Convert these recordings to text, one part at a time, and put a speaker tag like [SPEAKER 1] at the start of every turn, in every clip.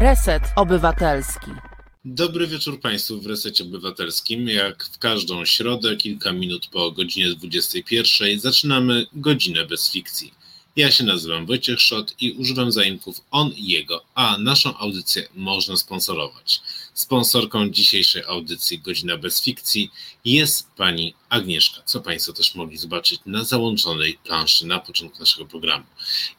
[SPEAKER 1] Reset Obywatelski.
[SPEAKER 2] Dobry wieczór Państwu w Resecie Obywatelskim. Jak w każdą środę, kilka minut po godzinie 21, zaczynamy godzinę bez fikcji. Ja się nazywam Wojciech Szot i używam zaimków on i jego, a naszą audycję można sponsorować. Sponsorką dzisiejszej audycji Godzina bez fikcji jest pani Agnieszka, co Państwo też mogli zobaczyć na załączonej planszy na początku naszego programu.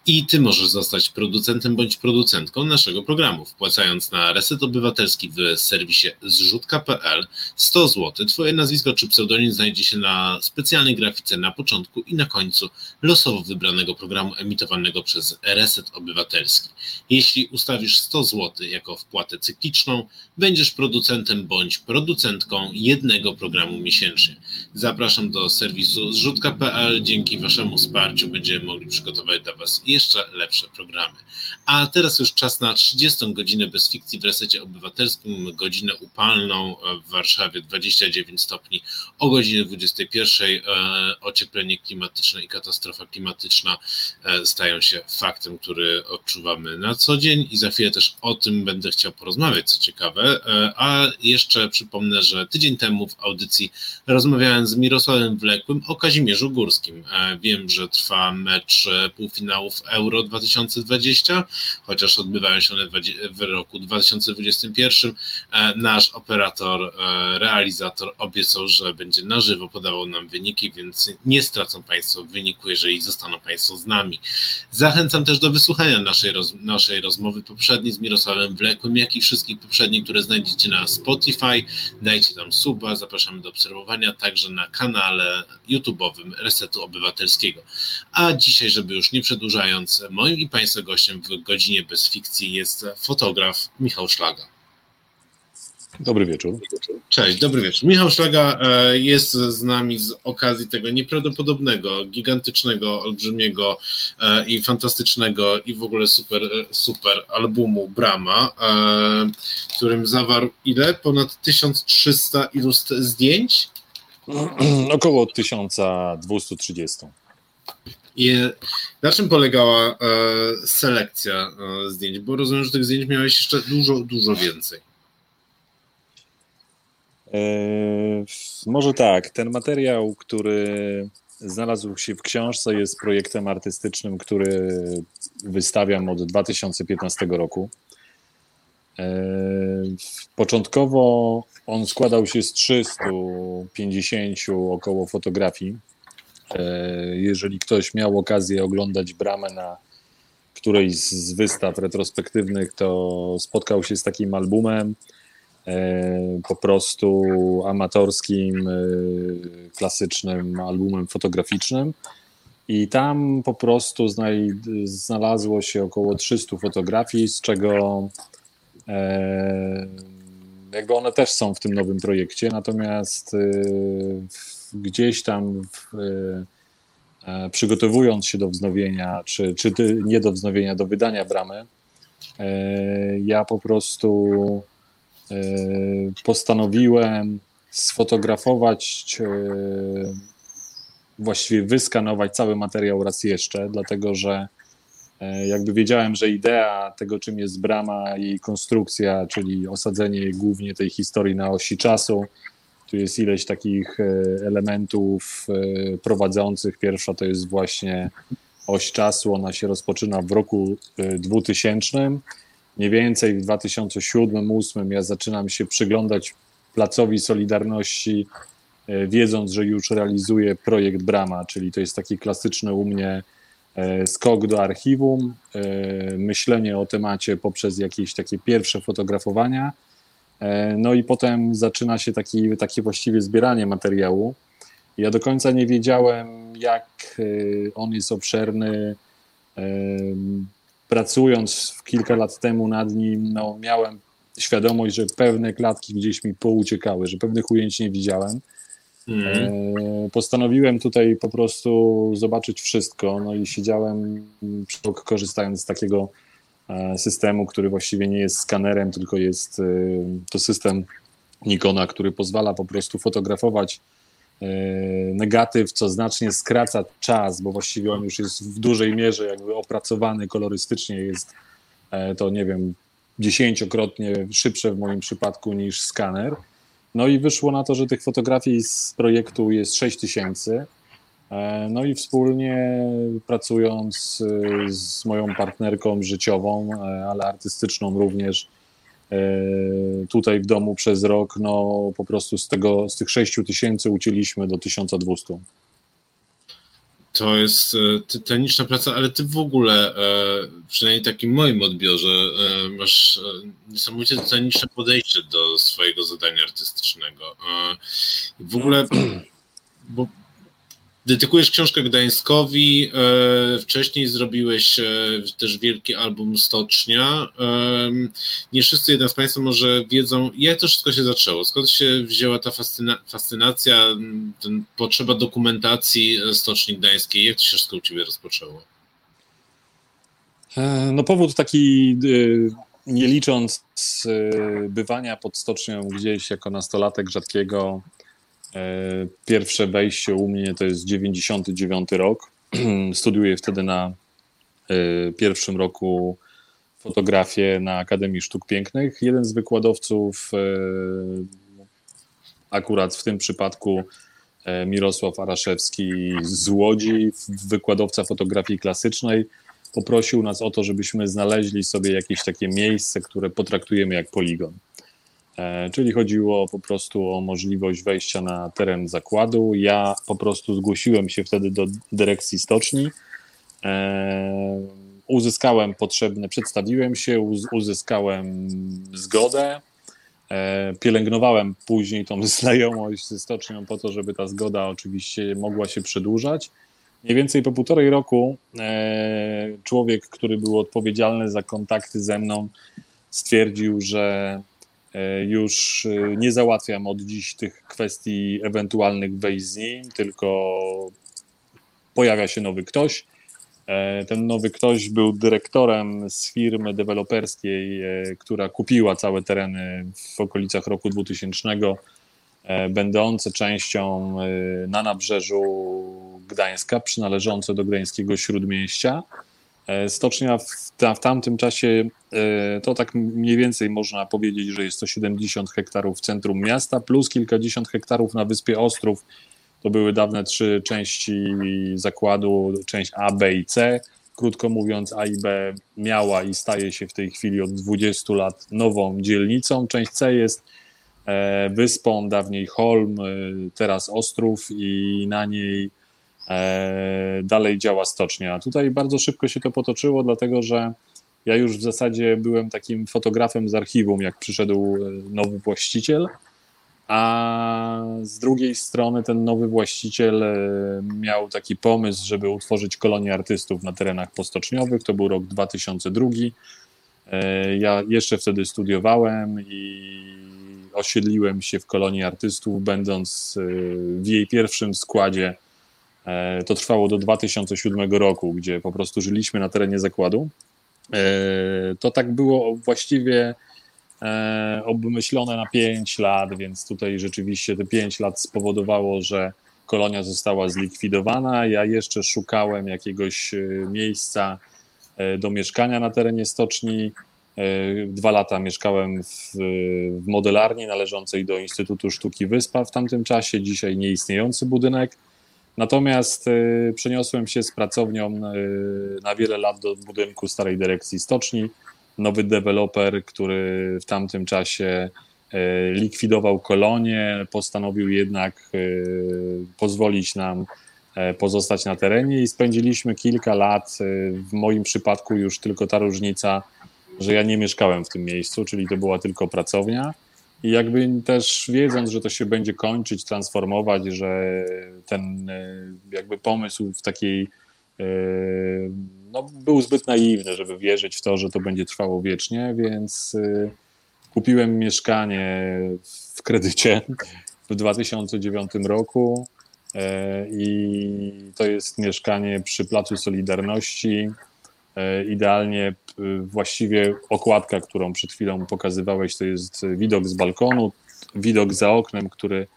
[SPEAKER 2] I Ty możesz zostać producentem bądź producentką naszego programu, wpłacając na Reset Obywatelski w serwisie zrzutka.pl 100 zł. Twoje nazwisko czy pseudonim znajdzie się na specjalnej grafice na początku i na końcu losowo wybranego programu emitowanego przez Reset Obywatelski. Jeśli ustawisz 100 zł jako wpłatę cykliczną, będziesz producentem bądź producentką jednego programu miesięcznie. Zapraszam do serwisu zrzutka.pl. Dzięki Waszemu wsparciu będziemy mogli przygotować dla Was jeszcze lepsze programy. A teraz już czas na 30 godzinę bez fikcji w resecie obywatelskim, godzinę upalną w Warszawie 29 stopni, o godzinie 21 e, ocieplenie klimatyczne i katastrofa klimatyczna e, stają się faktem, który odczuwamy na co dzień i za chwilę też o tym będę chciał porozmawiać, co ciekawe. E, a jeszcze przypomnę, że tydzień temu w audycji rozmawiałem z Mirosławem Wlekłym o Kazimierzu Górskim. E, wiem, że trwa mecz e, półfinałów Euro 2020, chociaż odbywają się one w roku 2021. E, nasz operator, realizator obiecał, że będzie na żywo podawał nam wyniki, więc nie stracą Państwo wyniku, jeżeli zostaną Państwo z nami. Zachęcam też do wysłuchania naszej, roz, naszej rozmowy poprzedniej z Mirosławem Wlekłym, jak i wszystkich poprzednich, które znajdziecie na Spotify. Dajcie tam suba, zapraszamy do obserwowania, także na kanale YouTube'owym Resetu Obywatelskiego. A dzisiaj, żeby już nie przedłużając, moim i Państwa gościem w godzinie bez fikcji jest fotograf Michał Szlaga.
[SPEAKER 3] Dobry wieczór.
[SPEAKER 2] Cześć, dobry wieczór. Michał Szlaga e, jest z nami z okazji tego nieprawdopodobnego, gigantycznego, olbrzymiego e, i fantastycznego i w ogóle super, super albumu Brama, e, którym zawarł ile? Ponad 1300 ilust zdjęć?
[SPEAKER 3] Około 1230.
[SPEAKER 2] I na czym polegała selekcja zdjęć? Bo rozumiem, że tych zdjęć miałeś jeszcze dużo, dużo więcej.
[SPEAKER 3] Eee, może tak. Ten materiał, który znalazł się w książce, jest projektem artystycznym, który wystawiam od 2015 roku. Eee, początkowo on składał się z 350 około fotografii. Eee, jeżeli ktoś miał okazję oglądać bramę na którejś z wystaw retrospektywnych, to spotkał się z takim albumem E, po prostu amatorskim, klasycznym albumem fotograficznym. I tam po prostu znalazło się około 300 fotografii, z czego jakby one też są w tym nowym projekcie, natomiast gdzieś tam w, przygotowując się do wznowienia, czy, czy nie do wznowienia, do wydania bramy, ja po prostu E, postanowiłem sfotografować, e, właściwie wyskanować cały materiał raz jeszcze, dlatego że e, jakby wiedziałem, że idea tego, czym jest brama, jej konstrukcja, czyli osadzenie głównie tej historii na osi czasu, tu jest ileś takich elementów prowadzących. Pierwsza to jest właśnie oś czasu, ona się rozpoczyna w roku 2000 mniej więcej w 2007-2008 ja zaczynam się przyglądać Placowi Solidarności, e, wiedząc, że już realizuje projekt Brama, czyli to jest taki klasyczny u mnie e, skok do archiwum, e, myślenie o temacie poprzez jakieś takie pierwsze fotografowania. No i potem zaczyna się taki, takie właściwie zbieranie materiału. Ja do końca nie wiedziałem, jak on jest obszerny, pracując kilka lat temu nad nim, no, miałem świadomość, że pewne klatki gdzieś mi pouciekały, że pewnych ujęć nie widziałem. Mm. postanowiłem tutaj po prostu zobaczyć wszystko, no i siedziałem korzystając z takiego e, systemu, który właściwie nie jest skanerem, tylko jest e, to system Nikona, który pozwala po prostu fotografować negatyw, co znacznie skraca czas, bo właściwie on już jest w dużej mierze jakby opracowany kolorystycznie, jest to nie wiem, dziesięciokrotnie szybsze w moim przypadku niż skaner. No i wyszło na to, że tych fotografii z projektu jest 6000. E, no i wspólnie pracując e, z moją partnerką życiową, e, ale artystyczną również, tutaj w domu przez rok, no po prostu z, tego, z tych 6 tysięcy ucięliśmy do 1200.
[SPEAKER 2] To jest tytaniczna praca, ale ty w ogóle, przynajmniej w takim moim odbiorze, masz niesamowicie tytaniczne podejście do swojego zadania artystycznego. W ogóle, bo Dedykujesz książkę Gdańskowi, e, wcześniej zrobiłeś e, też wielki album Stocznia. E, nie wszyscy jednak z Państwa może wiedzą, jak to wszystko się zaczęło, skąd się wzięła ta fascyna fascynacja, ten, potrzeba dokumentacji Stoczni Gdańskiej, jak to się wszystko u Ciebie rozpoczęło?
[SPEAKER 3] No powód taki, nie licząc bywania pod stocznią gdzieś jako nastolatek rzadkiego, E, pierwsze wejście u mnie to jest 99 rok. Studiuję wtedy na e, pierwszym roku fotografię na Akademii Sztuk Pięknych. Jeden z wykładowców, e, akurat w tym przypadku Mirosław Araszewski z Łodzi, wykładowca fotografii klasycznej, poprosił nas o to, żebyśmy znaleźli sobie jakieś takie miejsce, które potraktujemy jak poligon. E, czyli chodziło po prostu o możliwość wejścia na teren zakładu. Ja po prostu zgłosiłem się wtedy do dyrekcji stoczni. E, uzyskałem potrzebne, przedstawiłem się, uzyskałem zgodę. E, pielęgnowałem później tą znajomość ze stocznią po to, żeby ta zgoda oczywiście mogła się przedłużać. Mniej więcej po półtorej roku człowiek, który był odpowiedzialny za kontakty ze mną, stwierdził, że już e, nie załatwiam od dziś tych kwestii ewentualnych wejść z nim, tylko pojawia się nowy ktoś. E, ten nowy ktoś był dyrektorem z firmy deweloperskiej, która kupiła całe tereny w okolicach roku 2000, będące częścią na nabrzeżu Gdańska, przynależące do Gdańskiego Śródmieścia. E, stocznia w, w tamtym czasie e, to tak mniej więcej można powiedzieć, że jest to 70 hektarów w centrum miasta, plus kilkadziesiąt hektarów na wyspie Ostrów. To były dawne trzy części zakładu, część A, B i C. Krótko mówiąc, A i B miała i staje się w tej chwili od 20 lat nową dzielnicą. Część C jest e, wyspą, dawniej Holm, teraz Ostrów i na niej dalej działa stocznia. Tutaj bardzo szybko się to potoczyło, dlatego że ja już w zasadzie byłem takim fotografem z archiwum, jak przyszedł e, nowy właściciel, a z drugiej strony ten nowy właściciel e, miał taki pomysł, żeby utworzyć kolonię artystów na terenach postoczniowych. To był rok 2002. Ja jeszcze wtedy studiowałem i osiedliłem się w kolonii artystów, będąc w jej pierwszym składzie E, to trwało do 2007 roku, gdzie po prostu żyliśmy na terenie zakładu. E, to tak było właściwie e, obmyślone na 5 lat, więc tutaj rzeczywiście te 5 lat spowodowało, że kolonia została zlikwidowana. Ja jeszcze szukałem jakiegoś miejsca do mieszkania na terenie stoczni. Dwa lata mieszkałem w, w modelarni należącej do Instytutu Sztuki Wyspa w tamtym czasie, dzisiaj nieistniejący budynek. Natomiast y, przeniosłem się z pracownią y, na wiele lat do budynku starej dyrekcji stoczni. Nowy deweloper, który w tamtym czasie y, likwidował kolonię, postanowił jednak pozwolić nam pozostać na terenie i spędziliśmy kilka lat. W moim przypadku już tylko ta różnica, że ja nie mieszkałem w tym miejscu, czyli to była tylko pracownia. I jakby też wiedząc, że to się będzie kończyć, transformować, że ten e, jakby pomysł w takiej e, no, był zbyt naiwny, żeby wierzyć w to, że to będzie trwało wiecznie, więc e, kupiłem mieszkanie w kredycie w 2009 roku i to jest mieszkanie przy Placu Solidarności idealnie właściwie okładka, którą przed chwilą pokazywałeś, to jest widok z balkonu, widok za oknem, który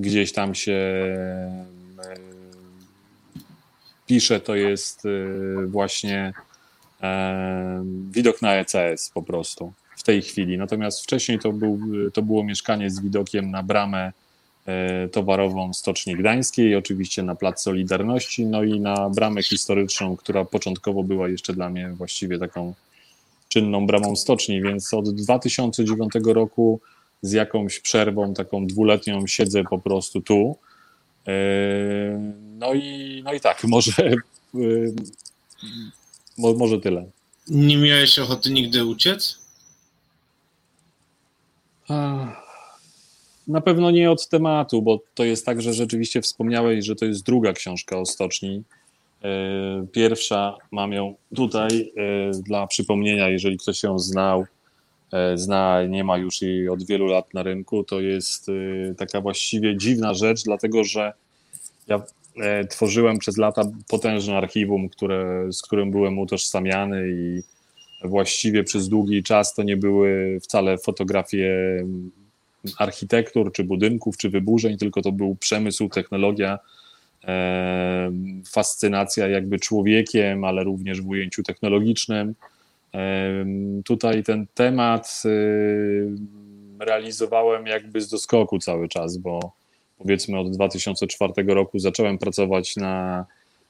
[SPEAKER 3] gdzieś tam się e, pisze, to jest e, właśnie widok na ECS po prostu. w tej chwili. Natomiast wcześniej to, był, to było mieszkanie z widokiem na bramę e, towarową Stoczni Gdańskiej, oczywiście na Plac Solidarności, no i na bramę historyczną, która początkowo była jeszcze dla mnie właściwie taką czynną bramą stoczni, więc od 2009 roku z jakąś przerwą, taką dwuletnią siedzę po prostu tu. E, no i, no i tak, może, e, może tyle.
[SPEAKER 2] Nie miałeś ochoty nigdy uciec?
[SPEAKER 3] Na pewno nie od tematu, bo to jest tak, że rzeczywiście wspomniałeś, że to jest druga książka o stoczni. E, pierwsza mam ją tutaj dla przypomnienia, jeżeli ktoś ją znał, zna, nie ma już jej od wielu lat na rynku. To jest taka właściwie dziwna rzecz, dlatego że ja E, tworzyłem przez lata potężne archiwum, które, z którym byłem utożsamiany i właściwie przez długi czas to nie były wcale fotografie architektur, czy budynków, czy wyburzeń, tylko to był przemysł, technologia, e, fascynacja jakby człowiekiem, ale również w ujęciu technologicznym. E, tutaj ten temat realizowałem jakby z doskoku cały czas, bo powiedzmy od 2004 roku zacząłem pracować na,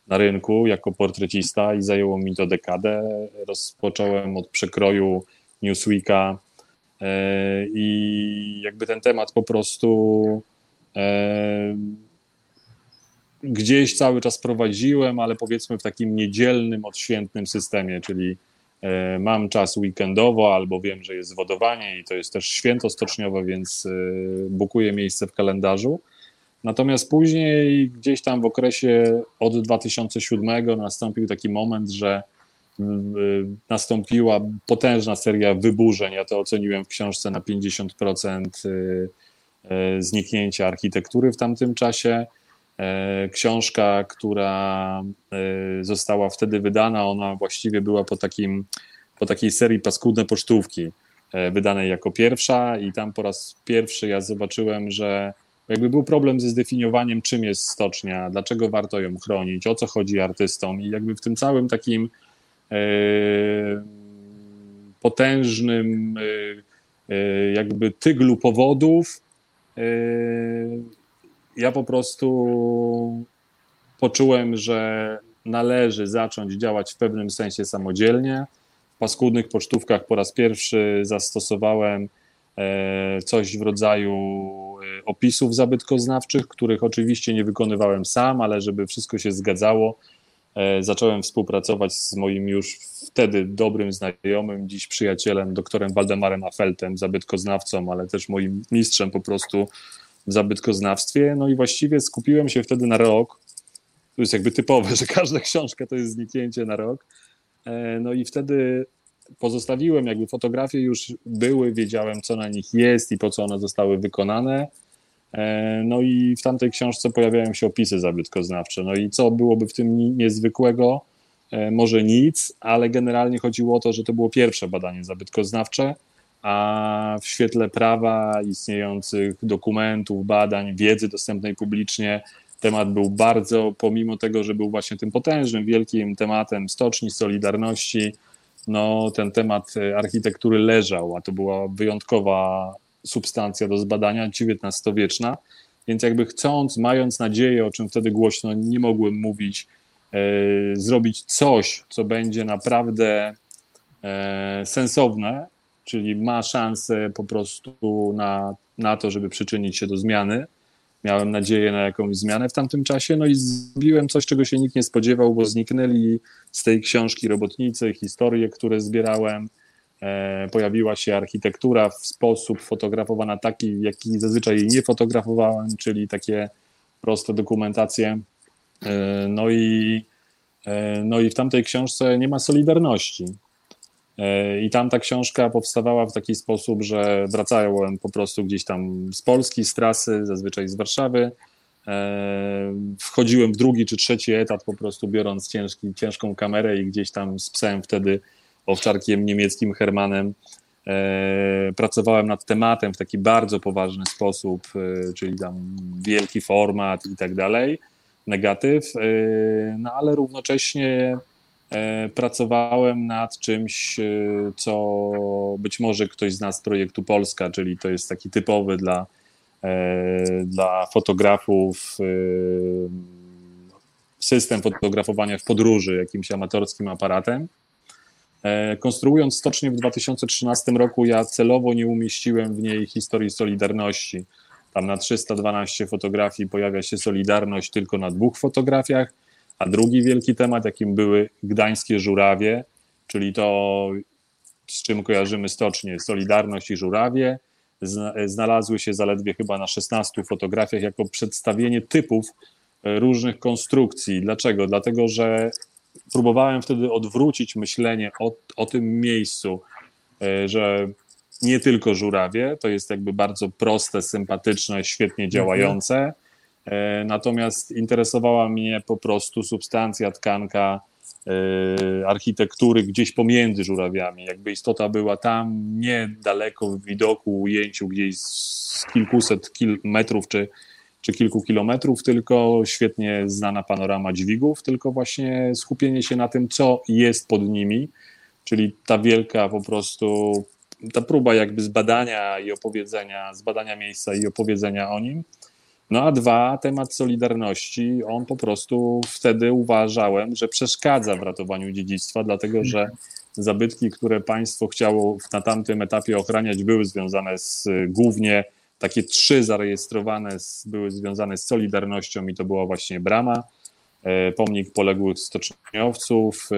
[SPEAKER 3] na rynku jako portrecista i zajęło mi to dekadę. Rozpocząłem od przekroju Newsweeka e, i jakby ten temat po prostu e, gdzieś cały czas prowadziłem, ale powiedzmy w takim niedzielnym, odświętnym systemie, czyli e, mam czas weekendowo albo wiem, że jest wodowanie i to jest też święto stoczniowe, więc bukuję miejsce w kalendarzu. Natomiast później gdzieś tam w okresie od 2007 nastąpił taki moment, że nastąpiła potężna seria wyburzeń. Ja to oceniłem w książce na 50% y, y, zniknięcia architektury w tamtym czasie. E, książka, która została wtedy wydana, ona właściwie była po, takim, po takiej serii Paskudne Pocztówki, e, wydanej jako pierwsza i tam po raz pierwszy ja zobaczyłem, że jakby był problem ze zdefiniowaniem, czym jest stocznia, dlaczego warto ją chronić, o co chodzi artystom i jakby w tym całym takim potężnym e, e, jakby tyglu powodów e, ja po prostu poczułem, że należy zacząć działać w pewnym sensie samodzielnie. W paskudnych pocztówkach po raz pierwszy zastosowałem E, coś w rodzaju e, opisów zabytkoznawczych, których oczywiście nie wykonywałem sam, ale żeby wszystko się zgadzało, e, zacząłem współpracować z moim już wtedy dobrym znajomym, dziś przyjacielem, doktorem Waldemarem Afeltem, zabytkoznawcą, ale też moim mistrzem po prostu w zabytkoznawstwie. No i właściwie skupiłem się wtedy na rok. To jest jakby typowe, że każda książka to jest zniknięcie na rok. No i wtedy pozostawiłem, jakby fotografie już były, wiedziałem co na nich jest i po co one zostały wykonane. E, no i w tamtej książce pojawiają się opisy zabytkoznawcze. No i co byłoby w tym niezwykłego? E, może nic, ale generalnie chodziło o to, że to było pierwsze badanie zabytkoznawcze, a w świetle prawa, istniejących dokumentów, badań, wiedzy dostępnej publicznie, temat był bardzo, pomimo tego, że był właśnie tym potężnym, wielkim tematem stoczni, Solidarności, no, ten temat e, architektury leżał, a to była wyjątkowa substancja do zbadania, XIX-wieczna, więc jakby chcąc, mając nadzieję, o czym wtedy głośno nie mogłem mówić, e, zrobić coś, co będzie naprawdę e, sensowne, czyli ma szansę po prostu na, na to, żeby przyczynić się do zmiany, miałem nadzieję na jakąś zmianę w tamtym czasie, no i zrobiłem coś, czego się nikt nie spodziewał, bo zniknęli z tej książki robotnicy, historie, które zbierałem, pojawiła się architektura w sposób fotografowana taki, jaki zazwyczaj jej nie fotografowałem, czyli takie proste dokumentacje. E, no i, e, no i w tamtej książce nie ma solidarności. E, I tam ta książka powstawała w taki sposób, że wracałem po prostu gdzieś tam z Polski, z trasy, zazwyczaj z Warszawy. E, wchodziłem w drugi czy trzeci etap, po prostu biorąc ciężki, ciężką kamerę i gdzieś tam z psem wtedy owczarkiem niemieckim Hermanem e, pracowałem nad tematem w taki bardzo poważny sposób, czyli tam wielki format i tak dalej, negatyw, no ale równocześnie e, pracowałem nad czymś, e, co być może ktoś z nas projektu Polska, czyli to jest taki typowy dla, dla fotografów system fotografowania w podróży jakimś amatorskim aparatem. Konstruując stocznię w 2013 roku, ja celowo nie umieściłem w niej historii Solidarności. Tam na 312 fotografii pojawia się Solidarność tylko na dwóch fotografiach, a drugi wielki temat, jakim były gdańskie żurawie, czyli to, z czym kojarzymy stocznie, Solidarność i żurawie, znalazły się zaledwie chyba na 16 fotografiach jako przedstawienie typów e, różnych konstrukcji. Dlaczego? Dlatego, że próbowałem wtedy odwrócić myślenie o, o tym miejscu, e, że nie tylko żurawie, to jest jakby bardzo proste, sympatyczne, świetnie mhm. działające. Mhm. Natomiast interesowała mnie po prostu substancja, tkanka, e, architektury gdzieś pomiędzy żurawiami. Jakby istota była tam niedaleko w widoku, ujęciu gdzieś z kilkuset kil metrów czy, czy kilku kilometrów, tylko świetnie znana panorama dźwigów, tylko właśnie skupienie się na tym, co jest pod nimi, czyli ta wielka po prostu ta próba jakby zbadania i opowiedzenia, zbadania miejsca i opowiedzenia o nim. No a dwa, temat solidarności, on po prostu wtedy uważałem, że przeszkadza w ratowaniu dziedzictwa, dlatego że zabytki, które państwo chciało na tamtym etapie ochraniać, były związane z głównie takie trzy zarejestrowane były związane z Solidarnością i to była właśnie Brama, e, pomnik poległych stoczniowców e,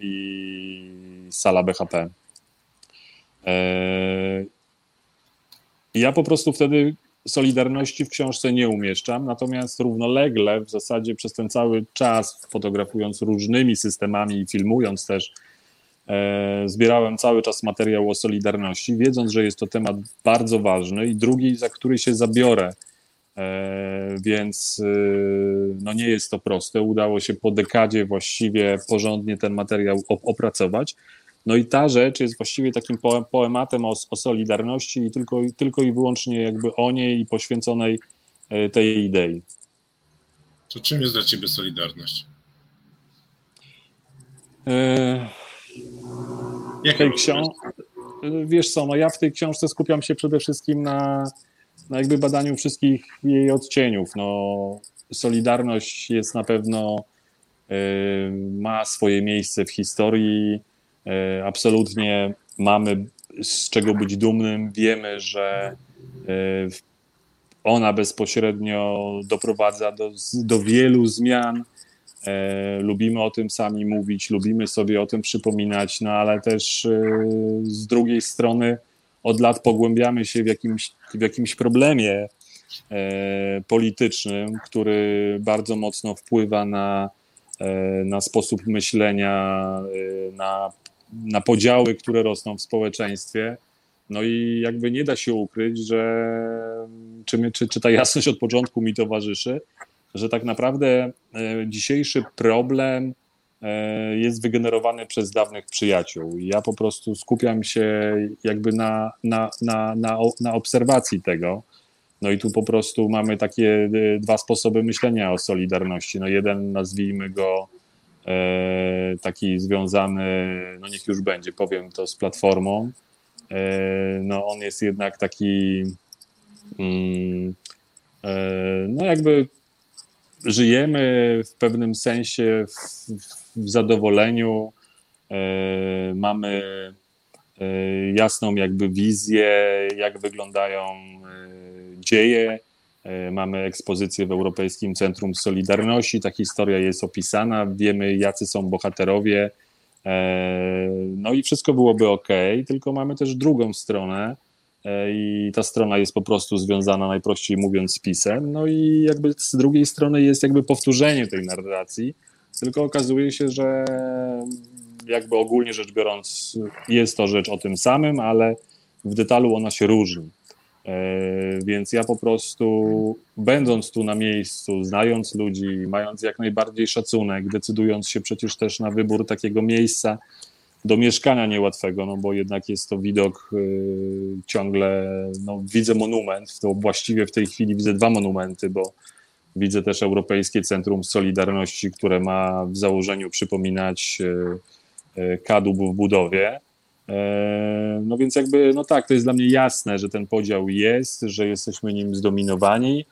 [SPEAKER 3] i sala BHP. E, ja po prostu wtedy Solidarności w książce nie umieszczam, natomiast równolegle w zasadzie przez ten cały czas, fotografując różnymi systemami i filmując też, zbierałem cały czas materiał o Solidarności, wiedząc, że jest to temat bardzo ważny i drugi, za który się zabiorę, e, więc no nie jest to proste. Udało się po dekadzie właściwie porządnie ten materiał opracować. No i ta rzecz jest właściwie takim poematem o, o Solidarności i tylko, tylko i wyłącznie jakby o niej i poświęconej e, tej idei.
[SPEAKER 2] To czym jest dla Ciebie Solidarność?
[SPEAKER 3] E, tej książ- Wiesz co, no ja w tej książce skupiam się przede wszystkim na, na jakby badaniu wszystkich jej odcieniów. No, Solidarność jest na pewno, y, ma swoje miejsce w historii, E, absolutnie mamy z czego być dumnym. Wiemy, że e, ona bezpośrednio doprowadza do, do wielu zmian. E, lubimy o tym sami mówić, lubimy sobie o tym przypominać, no ale też z drugiej strony od lat pogłębiamy się w jakimś, w jakimś problemie politycznym, który bardzo mocno wpływa na, na sposób myślenia, na na podziały, które rosną w społeczeństwie. No i jakby nie da się ukryć, że czy, czy, czy ta jasność od początku mi towarzyszy, że tak naprawdę e, dzisiejszy problem e, jest wygenerowany przez dawnych przyjaciół. Ja po prostu skupiam się jakby na, na, na, na, na obserwacji tego. No i tu po prostu mamy takie e, dwa sposoby myślenia o Solidarności. No jeden nazwijmy go taki związany, no niech już będzie, powiem to z platformą. No on jest jednak taki, mm, no jakby żyjemy w pewnym sensie w, w zadowoleniu, mamy jasną jakby wizję, jak wyglądają dzieje E, mamy ekspozycję w Europejskim Centrum Solidarności. Ta historia jest opisana, wiemy, jacy są bohaterowie. E, no i wszystko byłoby ok, tylko mamy też drugą stronę, e, i ta strona jest po prostu związana, najprościej mówiąc, z pisem. No i jakby z drugiej strony jest jakby powtórzenie tej narracji, tylko okazuje się, że jakby ogólnie rzecz biorąc, jest to rzecz o tym samym, ale w detalu ona się różni. E, więc ja po prostu, będąc tu na miejscu, znając ludzi, mając jak najbardziej szacunek, decydując się przecież też na wybór takiego miejsca do mieszkania niełatwego, no bo jednak jest to widok y, ciągle, no widzę monument, to właściwie w tej chwili widzę dwa monumenty, bo Widzę też Europejskie Centrum Solidarności, które ma w założeniu przypominać kadłub w budowie. No więc jakby, no tak, to jest dla mnie jasne, że ten podział jest, że jesteśmy nim zdominowani.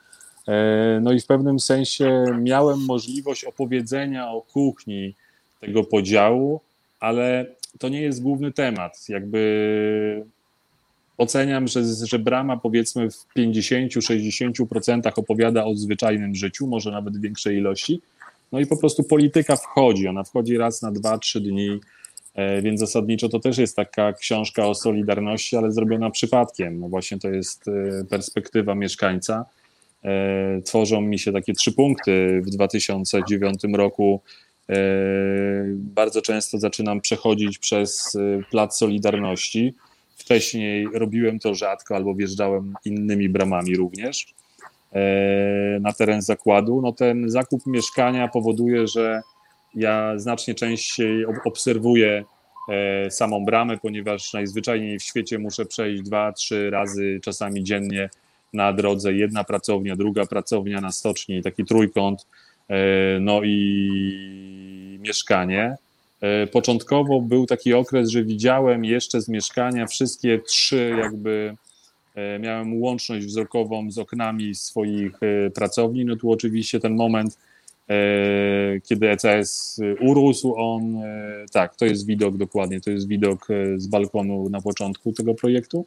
[SPEAKER 3] No i w pewnym sensie miałem możliwość opowiedzenia o kuchni tego podziału, ale to nie jest główny temat. Jakby oceniam, że, że Brama powiedzmy w 50-60% opowiada o zwyczajnym życiu, może nawet w większej ilości. No i po prostu polityka wchodzi, ona wchodzi raz na 2-3 dni, e, więc zasadniczo to też jest taka książka o solidarności, ale zrobiona przypadkiem. No właśnie to jest e, perspektywa mieszkańca. E, tworzą mi się takie trzy punkty w 2009 roku bardzo często zaczynam przechodzić przez y, Plac Solidarności. Wcześniej robiłem to rzadko albo wjeżdżałem innymi bramami również e, na teren zakładu. No ten zakup mieszkania powoduje, że ja znacznie częściej obserwuję e, samą bramę, ponieważ najzwyczajniej w świecie muszę przejść dwa, trzy razy czasami dziennie na drodze. Jedna pracownia, druga pracownia na stoczni, taki trójkąt E, no i mieszkanie. E, początkowo był taki okres, że widziałem jeszcze z mieszkania wszystkie trzy jakby e, miałem łączność wzrokową z oknami swoich pracowni. No tu oczywiście ten moment, kiedy ECS urósł, on, tak, to jest widok dokładnie, to jest widok z balkonu na początku tego projektu.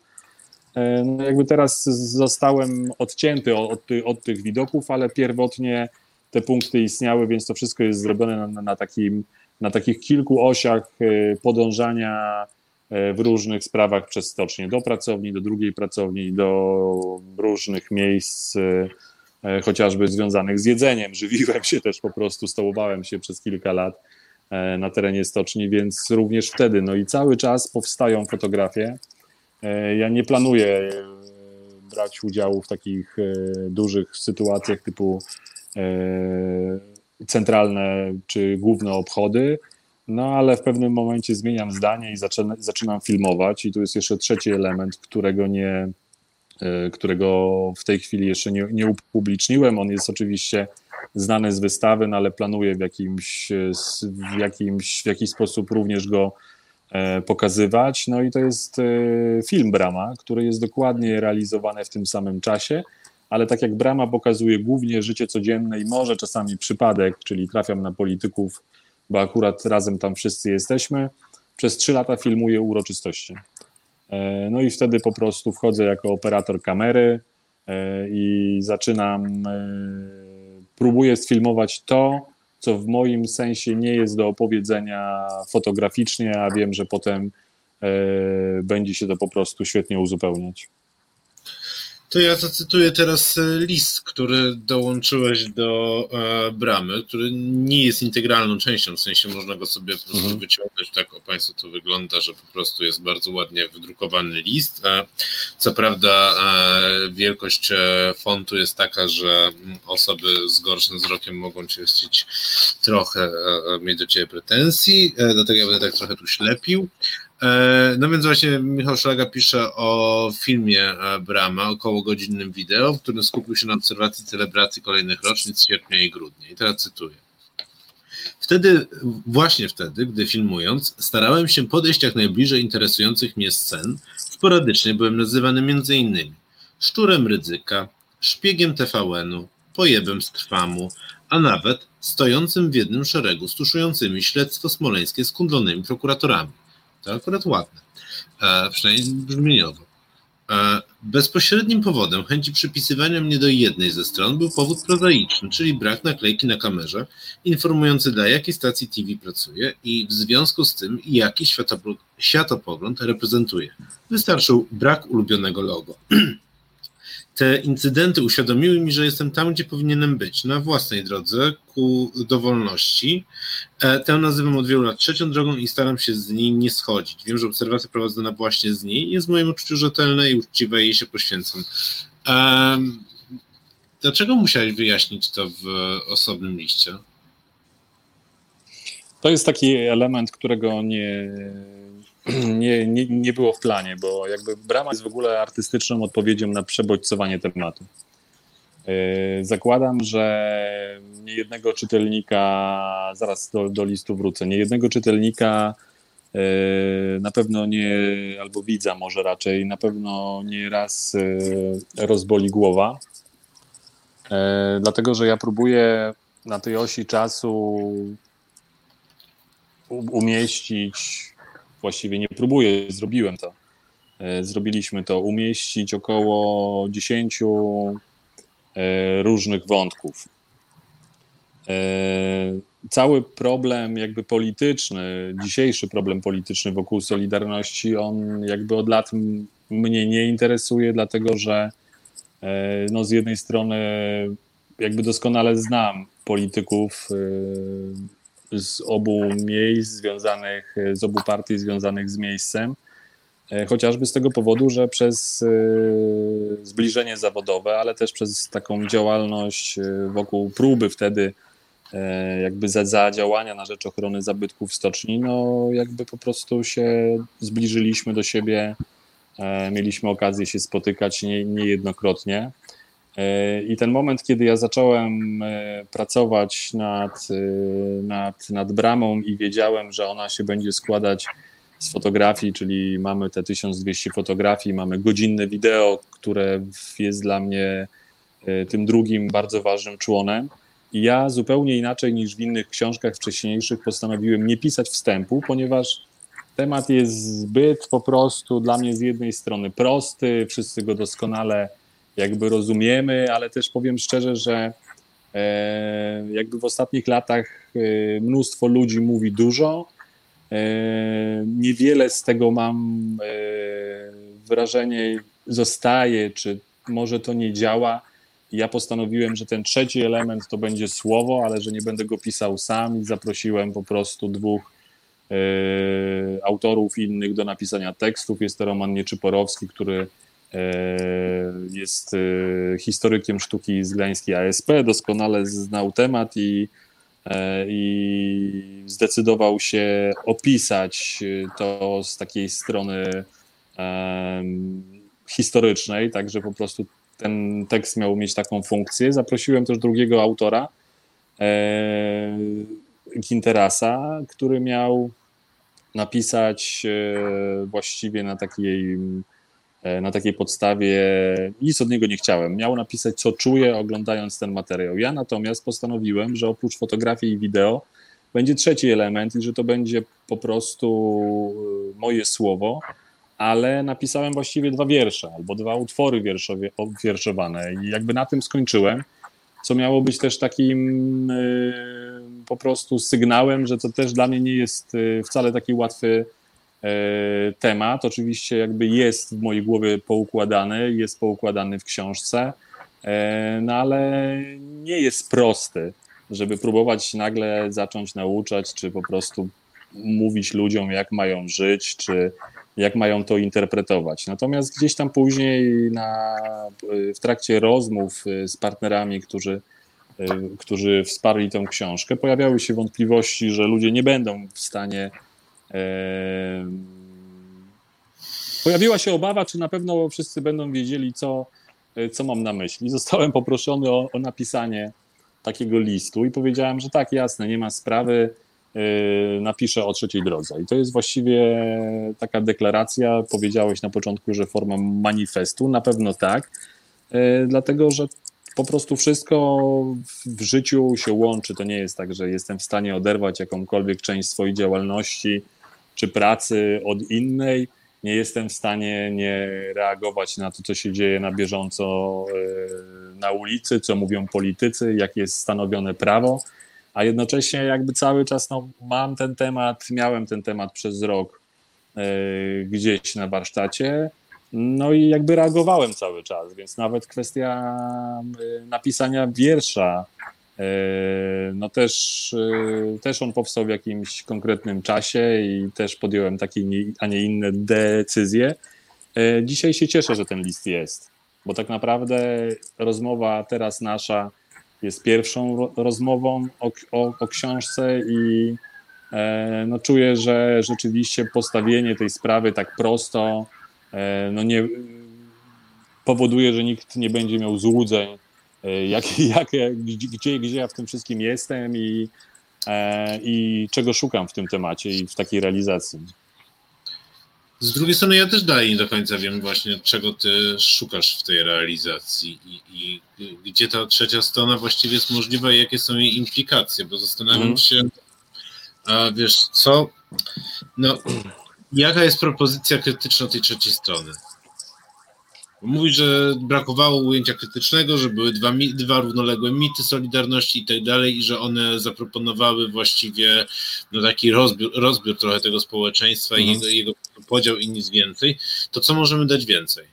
[SPEAKER 3] No jakby teraz zostałem odcięty od, od tych widoków, ale pierwotnie te punkty istniały, więc to wszystko jest zrobione na, na, takim, na takich kilku osiach e, podążania e, w różnych sprawach przez stocznię, do pracowni, do drugiej pracowni, do różnych miejsc, e, chociażby związanych z jedzeniem. Żywiłem się też po prostu, stołowałem się przez kilka lat na terenie stoczni, więc również wtedy, no i cały czas powstają fotografie. Ja nie planuję brać udziału w takich dużych sytuacjach typu centralne czy główne obchody, no ale w pewnym momencie zmieniam zdanie i zaczynam, zaczynam filmować i tu jest jeszcze trzeci element, którego nie, e, którego w tej chwili jeszcze nie, nie upubliczniłem. On jest oczywiście znany z wystawy, no ale planuję w jakimś, w jakimś w jakiś sposób również go e, pokazywać. No i to jest film Brama, który jest dokładnie realizowany w tym samym czasie ale tak jak Brama pokazuje głównie życie codzienne i może czasami przypadek, czyli trafiam na polityków, bo akurat razem tam wszyscy jesteśmy, przez trzy lata filmuję uroczystości. E, no i wtedy po prostu wchodzę jako operator kamery e, i zaczynam, e, próbuję sfilmować to, co w moim sensie nie jest do opowiedzenia fotograficznie, a wiem, że potem będzie się to po prostu świetnie uzupełniać.
[SPEAKER 2] To ja zacytuję teraz e, list, który dołączyłeś do e, bramy, który nie jest integralną częścią, w sensie można go sobie po prostu mhm. wyciągnąć, tak o Państwu to wygląda, że po prostu jest bardzo ładnie wydrukowany list. E, co prawda e, wielkość e, fontu jest taka, że osoby z gorszym wzrokiem mogą Cię chcieć trochę e, mieć do Ciebie pretensji, dlatego ja będę tak trochę tu ślepił. E, no więc właśnie Michał Szlaga pisze o filmie e, Brama, około godzinnym wideo, w którym skupił się na obserwacji celebracji kolejnych rocznic sierpnia i grudnia. I teraz cytuję. Wtedy, właśnie wtedy, gdy filmując, starałem się podejść jak najbliżej interesujących mnie scen. Sporadycznie byłem nazywany między innymi szczurem ryzyka, szpiegiem TVN-u, pojebem z trwamu, a nawet stojącym w jednym szeregu z tuszującymi śledztwo smoleńskie z kundlonymi prokuratorami. To akurat ładne, e, przynajmniej brzmieniowo. E, bezpośrednim powodem chęci przypisywania mnie do jednej ze stron był powód prozaiczny, czyli brak naklejki na kamerze informujący dla jakiej stacji TV pracuje i w związku z tym jaki światopogląd reprezentuje. Wystarczył brak ulubionego logo. te incydenty uświadomiły mi, że jestem tam, gdzie powinienem być, na własnej drodze ku dowolności. E, tę nazywam od wielu lat trzecią drogą i staram się z niej nie schodzić. Wiem, że obserwacja prowadzona właśnie z niej jest w moim uczuciu rzetelna i uczciwa i jej się poświęcam. Um, dlaczego musiałeś wyjaśnić to w osobnym liście?
[SPEAKER 3] To jest taki element, którego nie, nie, nie, nie było w planie, bo jakby brama jest w ogóle artystyczną odpowiedzią na przebodźcowanie tematu. Zakładam, że nie jednego czytelnika, zaraz do, do listu wrócę, nie jednego czytelnika na pewno nie, albo widza może raczej, na pewno nie raz rozboli głowa, dlatego że ja próbuję na tej osi czasu umieścić, właściwie nie próbuję, zrobiłem to. E, zrobiliśmy to, umieścić około 10 e, różnych wątków. E, cały problem jakby polityczny, dzisiejszy problem polityczny wokół Solidarności, on jakby od lat mnie nie interesuje, dlatego że no z jednej strony jakby doskonale znam polityków z obu miejsc związanych, z obu partii związanych z miejscem, e, chociażby z tego powodu, że przez e, zbliżenie zawodowe, ale też przez taką działalność e, wokół próby wtedy jakby zadziałania na rzecz ochrony zabytków stoczni, no jakby po prostu się zbliżyliśmy do siebie, mieliśmy okazję się spotykać nie, niejednokrotnie. E, I ten moment, kiedy ja zacząłem e, pracować nad, e, nad, nad bramą i wiedziałem, że ona się będzie składać z fotografii, czyli mamy te 1200 fotografii, mamy godzinne wideo, które jest dla mnie tym drugim bardzo ważnym członem. I ja zupełnie inaczej niż w innych książkach wcześniejszych postanowiłem nie pisać wstępu, ponieważ temat jest zbyt po prostu dla mnie z jednej strony prosty, wszyscy go doskonale jakby rozumiemy, ale też powiem szczerze, że e, jakby w ostatnich latach e, mnóstwo ludzi mówi dużo. E, niewiele z tego mam wrażenie zostaje, czy może to nie działa. Ja postanowiłem, że ten trzeci element to będzie słowo, ale że nie będę go pisał sam i zaprosiłem po prostu dwóch autorów innych do napisania tekstów. Jest to Roman Nieczyporowski, który jest e, historykiem sztuki z Gdańskiej ASP, doskonale znał temat i, e, i zdecydował się opisać to z takiej strony historycznej, także po prostu ten tekst miał mieć taką funkcję. Zaprosiłem też drugiego autora, Kinterasa, który miał napisać właściwie na takiej E, na takiej podstawie nic od niego nie chciałem. Miał napisać, co czuję, oglądając ten materiał. Ja natomiast postanowiłem, że oprócz fotografii i wideo będzie trzeci element i że to będzie po prostu e, moje słowo, ale napisałem właściwie dwa wiersze albo dwa utwory wierszowane i jakby na tym skończyłem, co miało być też takim e, po prostu sygnałem, że to też dla mnie nie jest wcale taki łatwy E, temat. Oczywiście jakby jest w mojej głowie poukładany, jest poukładany w książce, e, no ale nie jest prosty, żeby próbować nagle zacząć nauczać, czy po prostu mówić ludziom, jak mają żyć, czy jak mają to interpretować. Natomiast gdzieś tam później na, w trakcie rozmów z partnerami, którzy, którzy wsparli tę książkę, pojawiały się wątpliwości, że ludzie nie będą w stanie Pojawiła się obawa, czy na pewno wszyscy będą wiedzieli, co, e, co mam na myśli. Zostałem poproszony o, o napisanie takiego listu i powiedziałem, że tak, jasne, nie ma sprawy, e, napiszę o trzeciej drodze. I to jest właściwie taka deklaracja. Powiedziałeś na początku, że forma manifestu. Na pewno tak, e, dlatego że po prostu wszystko w życiu się łączy. To nie jest tak, że jestem w stanie oderwać jakąkolwiek część swojej działalności czy pracy od innej. Nie jestem w stanie nie reagować na to, co się dzieje na bieżąco e, na ulicy, co mówią politycy, jak jest stanowione prawo, a jednocześnie jakby cały czas no, mam ten temat, miałem ten temat przez rok e, gdzieś na warsztacie. No i jakby reagowałem cały czas, więc nawet kwestia e, napisania wiersza no też, e, też on powstał w jakimś konkretnym czasie i też podjąłem takie, a nie inne decyzje. E, dzisiaj się cieszę, że ten list jest, bo tak naprawdę rozmowa teraz nasza jest pierwszą rozmową o, o, o książce i no czuję, że rzeczywiście postawienie tej sprawy tak prosto no nie, powoduje, że nikt nie będzie miał złudzeń, jak, jak, gdzie, gdzie ja w tym wszystkim jestem i, i czego szukam w tym temacie i w takiej realizacji.
[SPEAKER 2] Z drugiej strony ja też dalej nie do końca wiem właśnie, czego ty szukasz w tej realizacji i, i gdzie ta trzecia strona właściwie jest możliwa i jakie są jej implikacje, bo zastanawiam mm. się, a wiesz co, no jaka jest propozycja krytyczna tej trzeciej strony? Mówi, że brakowało ujęcia krytycznego, że były dwa, dwa równoległe mity Solidarności i tak dalej, i że one zaproponowały właściwie no, taki rozbiór, rozbiór trochę tego społeczeństwa mhm. i jego, jego podział i nic więcej. To co możemy dać więcej?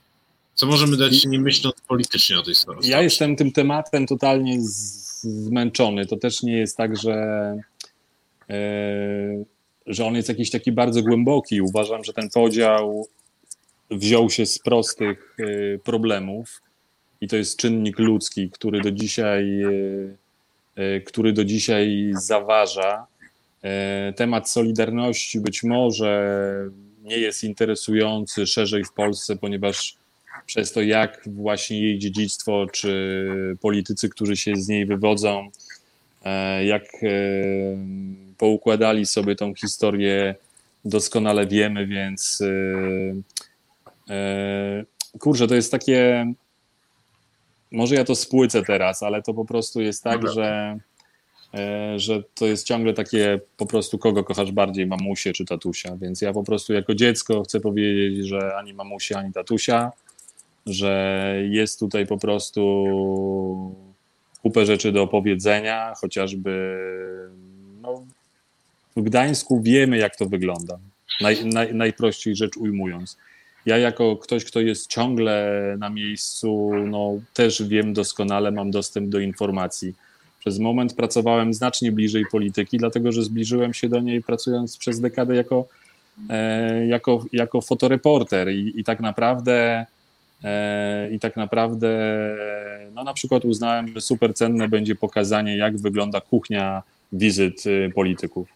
[SPEAKER 2] Co możemy dać, nie myśląc politycznie o tej stronie?
[SPEAKER 3] Ja jestem tym tematem totalnie zmęczony. To też nie jest tak, że. Yy że on jest jakiś taki bardzo głęboki. Uważam, że ten podział wziął się z prostych y, problemów i to jest czynnik ludzki, który do dzisiaj, y, y, który do dzisiaj zaważa. Temat Solidarności być może nie jest interesujący szerzej w Polsce, ponieważ przez to, jak właśnie jej dziedzictwo, czy politycy, którzy się z niej wywodzą, jak poukładali sobie tą historię, doskonale wiemy, więc E, kurczę, to jest takie. Może ja to spłycę teraz, ale to po prostu jest tak, że, e, że to jest ciągle takie po prostu kogo kochasz bardziej, mamusię czy tatusia. Więc ja po prostu jako dziecko chcę powiedzieć, że ani mamusia, ani tatusia, że jest tutaj po prostu kupę rzeczy do opowiedzenia, chociażby no, w Gdańsku wiemy, jak to wygląda. Naj, naj, najprościej rzecz ujmując ja jako ktoś, kto jest ciągle na miejscu, no też wiem doskonale, mam dostęp do informacji. Przez moment pracowałem znacznie bliżej polityki, dlatego że zbliżyłem się do niej pracując przez dekadę jako, e, jako, jako fotoreporter i, i tak naprawdę e, i tak naprawdę no na przykład uznałem, że super cenne będzie pokazanie, jak wygląda kuchnia wizyt y, polityków.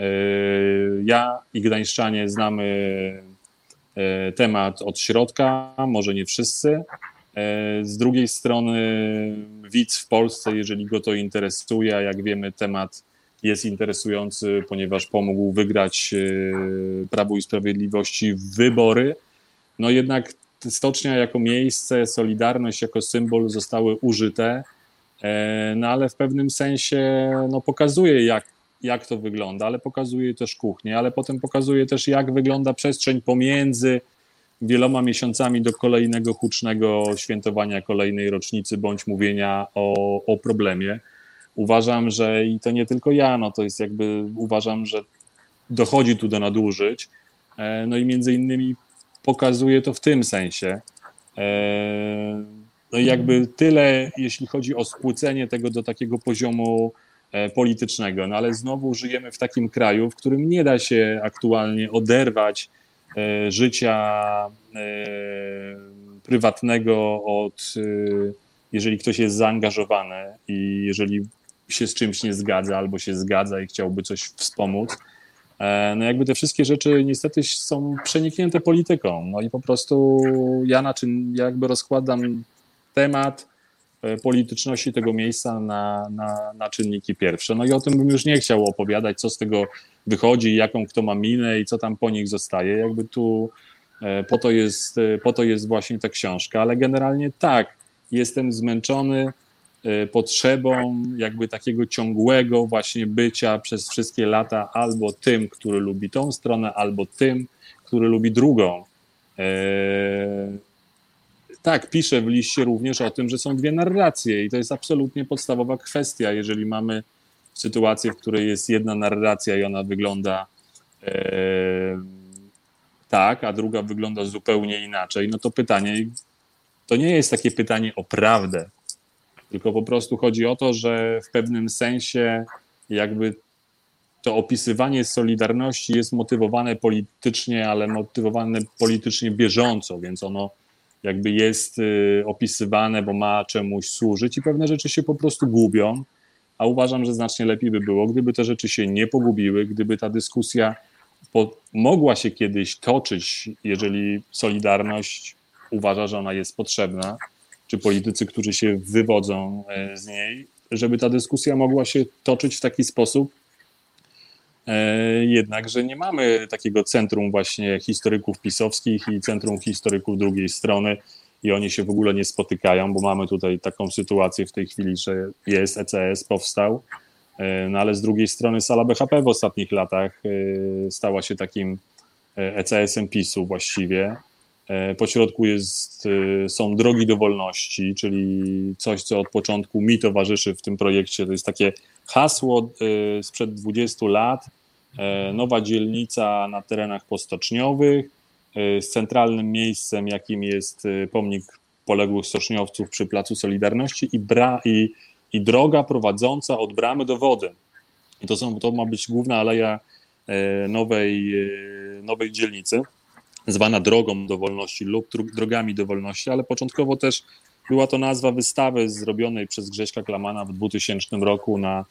[SPEAKER 3] E, ja i Gdańszczanie znamy E, temat od środka, może nie wszyscy. E, z drugiej strony widz w Polsce, jeżeli go to interesuje, a jak wiemy, temat jest interesujący, ponieważ pomógł wygrać e, Prawu i Sprawiedliwości wybory. No jednak stocznia jako miejsce, Solidarność jako symbol zostały użyte, no ale w pewnym sensie no, pokazuje, jak jak to wygląda, ale pokazuje też kuchnię, ale potem pokazuje też, jak wygląda przestrzeń pomiędzy wieloma miesiącami do kolejnego hucznego świętowania kolejnej rocznicy bądź mówienia o, o problemie. Uważam, że i to nie tylko ja, no to jest jakby, uważam, że dochodzi tu do nadużyć. E, no i między innymi pokazuje to w tym sensie. E, no i jakby tyle, jeśli chodzi o spłycenie tego do takiego poziomu politycznego. No ale znowu żyjemy w takim kraju, w którym nie da się aktualnie oderwać e, życia e, prywatnego od, jeżeli ktoś jest zaangażowany i jeżeli się z czymś nie zgadza albo się zgadza i chciałby coś wspomóc, no jakby te wszystkie rzeczy niestety są przeniknięte polityką. No i po prostu ja na czym ja jakby rozkładam temat E, polityczności tego miejsca na, na, na czynniki pierwsze. No i o tym bym już nie chciał opowiadać, co z tego wychodzi, jaką kto ma minę i co tam po nich zostaje. Jakby tu e, po to jest, e, po to jest właśnie ta książka, ale generalnie tak, jestem zmęczony potrzebą jakby takiego ciągłego właśnie bycia przez wszystkie lata albo tym, który lubi tą stronę, albo tym, który lubi drugą tak, piszę w liście również o tym, że są dwie narracje i to jest absolutnie podstawowa kwestia, jeżeli mamy sytuację, w której jest jedna narracja i ona wygląda e, tak, a druga wygląda zupełnie inaczej, no to pytanie, to nie jest takie pytanie o prawdę, tylko po prostu chodzi o to, że w pewnym sensie jakby to opisywanie Solidarności jest motywowane politycznie, ale motywowane politycznie bieżąco, więc ono jakby jest y, opisywane, bo ma czemuś służyć i pewne rzeczy się po prostu gubią, a uważam, że znacznie lepiej by było, gdyby te rzeczy się nie pogubiły, gdyby ta dyskusja mogła się kiedyś toczyć, jeżeli Solidarność uważa, że ona jest potrzebna, czy politycy, którzy się wywodzą z niej, żeby ta dyskusja mogła się toczyć w taki sposób, jednak, że nie mamy takiego centrum właśnie historyków pisowskich i centrum historyków drugiej strony i oni się w ogóle nie spotykają, bo mamy tutaj taką sytuację w tej chwili, że jest ECS, powstał, E, no ale z drugiej strony sala BHP w ostatnich latach e, stała się takim ECS-em e PiSu właściwie. Po środku jest, są drogi do wolności, czyli coś, co od początku mi towarzyszy w tym projekcie. To jest takie hasło sprzed 20 lat. Nowa dzielnica na terenach postoczniowych z centralnym miejscem, jakim jest pomnik poległych stoczniowców przy Placu Solidarności i, bra, i i droga prowadząca od bramy do wody. I to, są, to ma być główna aleja e, nowej, e, nowej dzielnicy, zwana drogą do wolności lub drogami do wolności, ale początkowo też była to nazwa wystawy zrobionej przez Grześka Klamana w 2000 roku na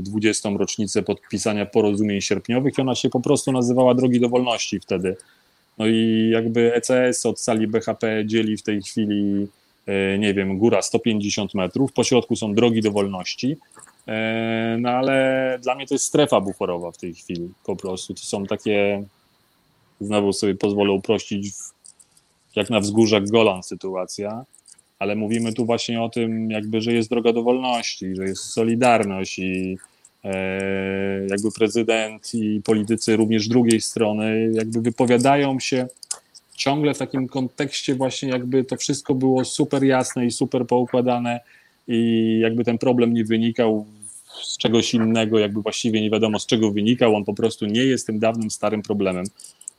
[SPEAKER 3] 20. E, rocznicę podpisania porozumień sierpniowych i ona się po prostu nazywała Drogi do Wolności wtedy. No i jakby ECS od sali BHP dzieli w tej chwili E, nie wiem, góra 150 metrów, po środku są drogi do wolności, e, no ale dla mnie to jest strefa buforowa w tej chwili po prostu. To są takie, znowu sobie pozwolę uprościć, jak na wzgórzach Golan sytuacja, ale mówimy tu właśnie o tym, jakby, że jest droga do wolności, że jest solidarność i e, jakby prezydent i politycy również drugiej strony jakby wypowiadają się ciągle w takim kontekście właśnie jakby to wszystko było super jasne i super poukładane i jakby ten problem nie wynikał z czegoś innego, jakby właściwie nie wiadomo z czego wynikał, on po prostu nie jest tym dawnym, starym problemem.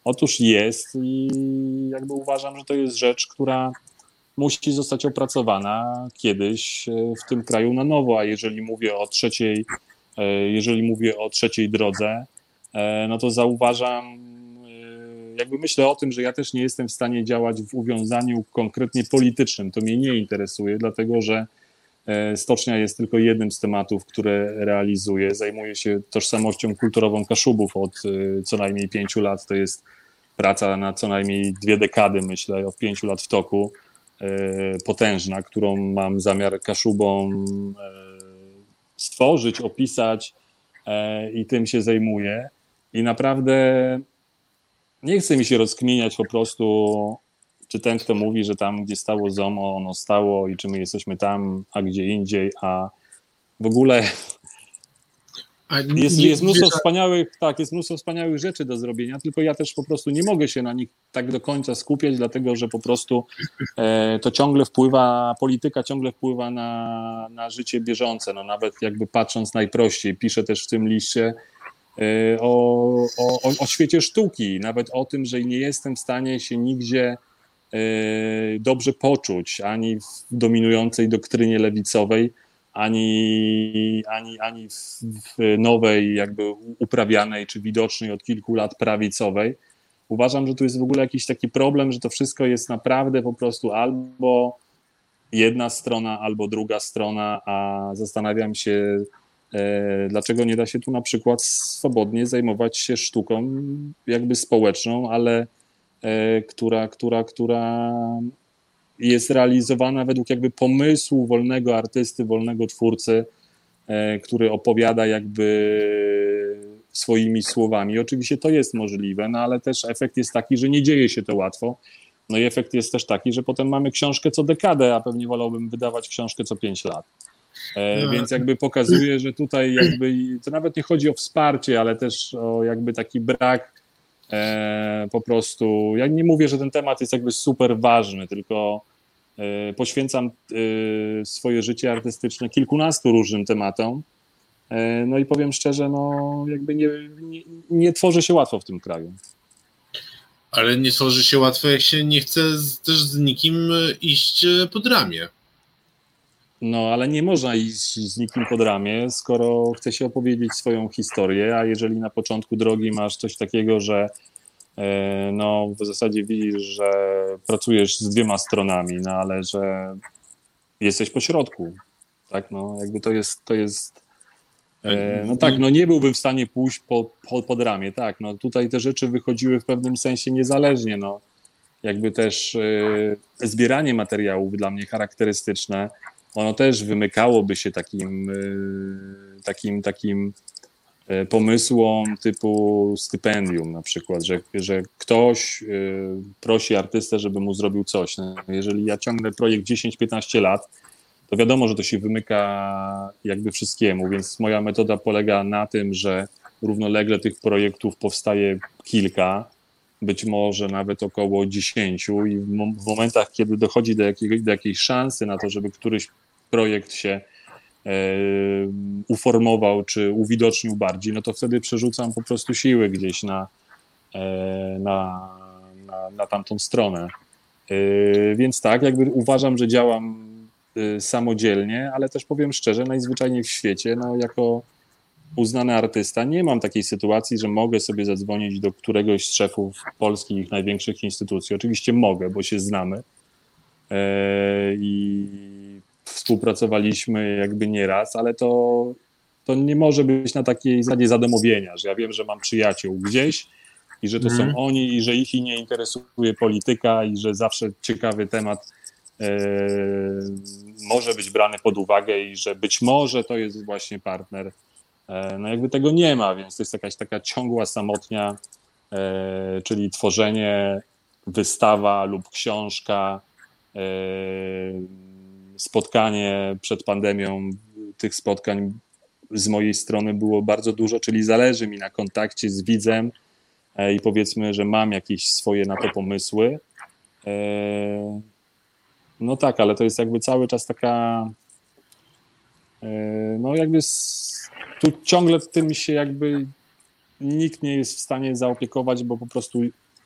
[SPEAKER 3] Otóż jest i jakby uważam, że to jest rzecz, która musi zostać opracowana kiedyś e, w tym kraju na nowo, a jeżeli mówię o trzeciej, e, jeżeli mówię o trzeciej drodze, e, no to zauważam jakby myślę o tym, że ja też nie jestem w stanie działać w uwiązaniu konkretnie politycznym. To mnie nie interesuje, dlatego że Stocznia jest tylko jednym z tematów, które realizuję. Zajmuję się tożsamością kulturową Kaszubów od co najmniej pięciu lat. To jest praca na co najmniej dwie dekady, myślę, od pięciu lat w toku, potężna, którą mam zamiar Kaszubom stworzyć, opisać i tym się zajmuję. I naprawdę nie chce mi się rozkminiać po prostu, czy ten, kto mówi, że tam, gdzie stało ZOMO, ono stało i czy my jesteśmy tam, a gdzie indziej, a w ogóle jest, jest mnóstwo wspaniałych, tak, jest mnóstwo wspaniałych rzeczy do zrobienia, tylko ja też po prostu nie mogę się na nich tak do końca skupiać, dlatego że po prostu e, to ciągle wpływa, polityka ciągle wpływa na, na życie bieżące, no nawet jakby patrząc najprościej, piszę też w tym liście, E, o, o, o świecie sztuki, nawet o tym, że nie jestem w stanie się nigdzie e, dobrze poczuć, ani w dominującej doktrynie lewicowej, ani, ani, ani w, w nowej, jakby uprawianej czy widocznej od kilku lat prawicowej. Uważam, że tu jest w ogóle jakiś taki problem, że to wszystko jest naprawdę po prostu albo jedna strona, albo druga strona, a zastanawiam się, E, dlaczego nie da się tu na przykład swobodnie zajmować się sztuką jakby społeczną, ale e, która, która, która jest realizowana według jakby pomysłu wolnego artysty, wolnego twórcy, e, który opowiada jakby swoimi słowami. Oczywiście to jest możliwe, no ale też efekt jest taki, że nie dzieje się to łatwo. No i efekt jest też taki, że potem mamy książkę co dekadę, a pewnie wolałbym wydawać książkę co pięć lat. E, no. Więc jakby pokazuje, że tutaj jakby to nawet nie chodzi o wsparcie, ale też o jakby taki brak e, po prostu. Ja nie mówię, że ten temat jest jakby super ważny, tylko poświęcam swoje życie artystyczne kilkunastu różnym tematom. No i powiem szczerze, no jakby nie, nie, nie tworzy się łatwo w tym kraju.
[SPEAKER 2] Ale nie tworzy się łatwo, jak się nie chce też z nikim iść pod ramię.
[SPEAKER 3] No, ale nie można iść z nikim pod ramię, skoro chce się opowiedzieć swoją historię, a jeżeli na początku drogi masz coś takiego, że e, no, w zasadzie widzisz, że pracujesz z dwiema stronami, no ale że jesteś po środku, tak, no, jakby to jest, to jest e, no tak, no nie byłbym w stanie pójść pod, pod, pod ramię, tak, no tutaj te rzeczy wychodziły w pewnym sensie niezależnie, no. Jakby też e, zbieranie materiałów dla mnie charakterystyczne, ono też wymykałoby się takim, e, takim, takim e, pomysłom typu stypendium na przykład, że, że ktoś prosi artystę, żeby mu zrobił coś. No, jeżeli ja ciągnę projekt 10-15 lat, to wiadomo, że to się wymyka jakby wszystkiemu, więc moja metoda polega na tym, że równolegle tych projektów powstaje kilka, być może nawet około 10 i w momentach, kiedy dochodzi do, jakiej, do jakiejś szansy na to, żeby któryś projekt się e, uformował czy uwidocznił bardziej, no to wtedy przerzucam po prostu siły gdzieś na, e, na, na, na tamtą stronę. E, więc tak, jakby uważam, że działam samodzielnie, ale też powiem szczerze, najzwyczajniej w świecie, no jako uznany artysta, nie mam takiej sytuacji, że mogę sobie zadzwonić do któregoś z szefów polskich największych instytucji. Oczywiście mogę, bo się znamy e, i współpracowaliśmy jakby nieraz, ale to, to nie może być na takiej zasadzie zadomowienia, że ja wiem, że mam przyjaciół gdzieś i że to mm. są mhm. oni i że ich nie interesuje polityka i że zawsze ciekawy temat może być brany pod uwagę i że być może to jest właśnie partner. E, no jakby tego nie ma, więc to jest jakaś taka ciągła samotnia, e, czyli tworzenie, wystawa lub książka, e, spotkanie przed pandemią. Tych spotkań z mojej strony było bardzo dużo, czyli zależy mi na kontakcie z widzem i powiedzmy, że mam jakieś swoje na to pomysły. No tak, ale to jest jakby cały czas taka. E, no jakby tu ciągle tym się jakby nikt nie jest w stanie zaopiekować, bo po prostu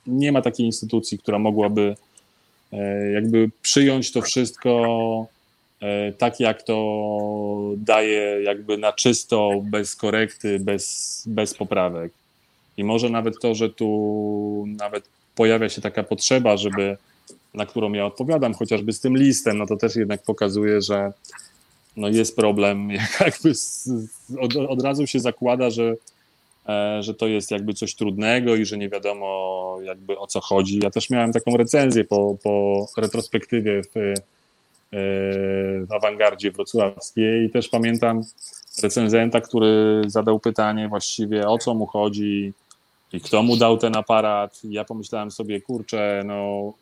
[SPEAKER 3] nie ma takiej instytucji, która mogłaby e, jakby przyjąć to wszystko e, tak, jak to daje jakby na czysto, bez korekty, bez, bez poprawek. I może nawet to, że tu nawet pojawia się taka potrzeba, żeby na którą ja odpowiadam, chociażby z tym listem, no to też jednak pokazuje, że no jest problem, jakby z, od, od razu się zakłada, że, e, że to jest jakby coś trudnego i że nie wiadomo jakby o co chodzi. Ja też miałem taką recenzję po, po retrospektywie w, e, w awangardzie wrocławskiej i też pamiętam recenzenta, który zadał pytanie właściwie o co mu chodzi i kto mu dał ten aparat. Ja pomyślałem sobie, kurczę, no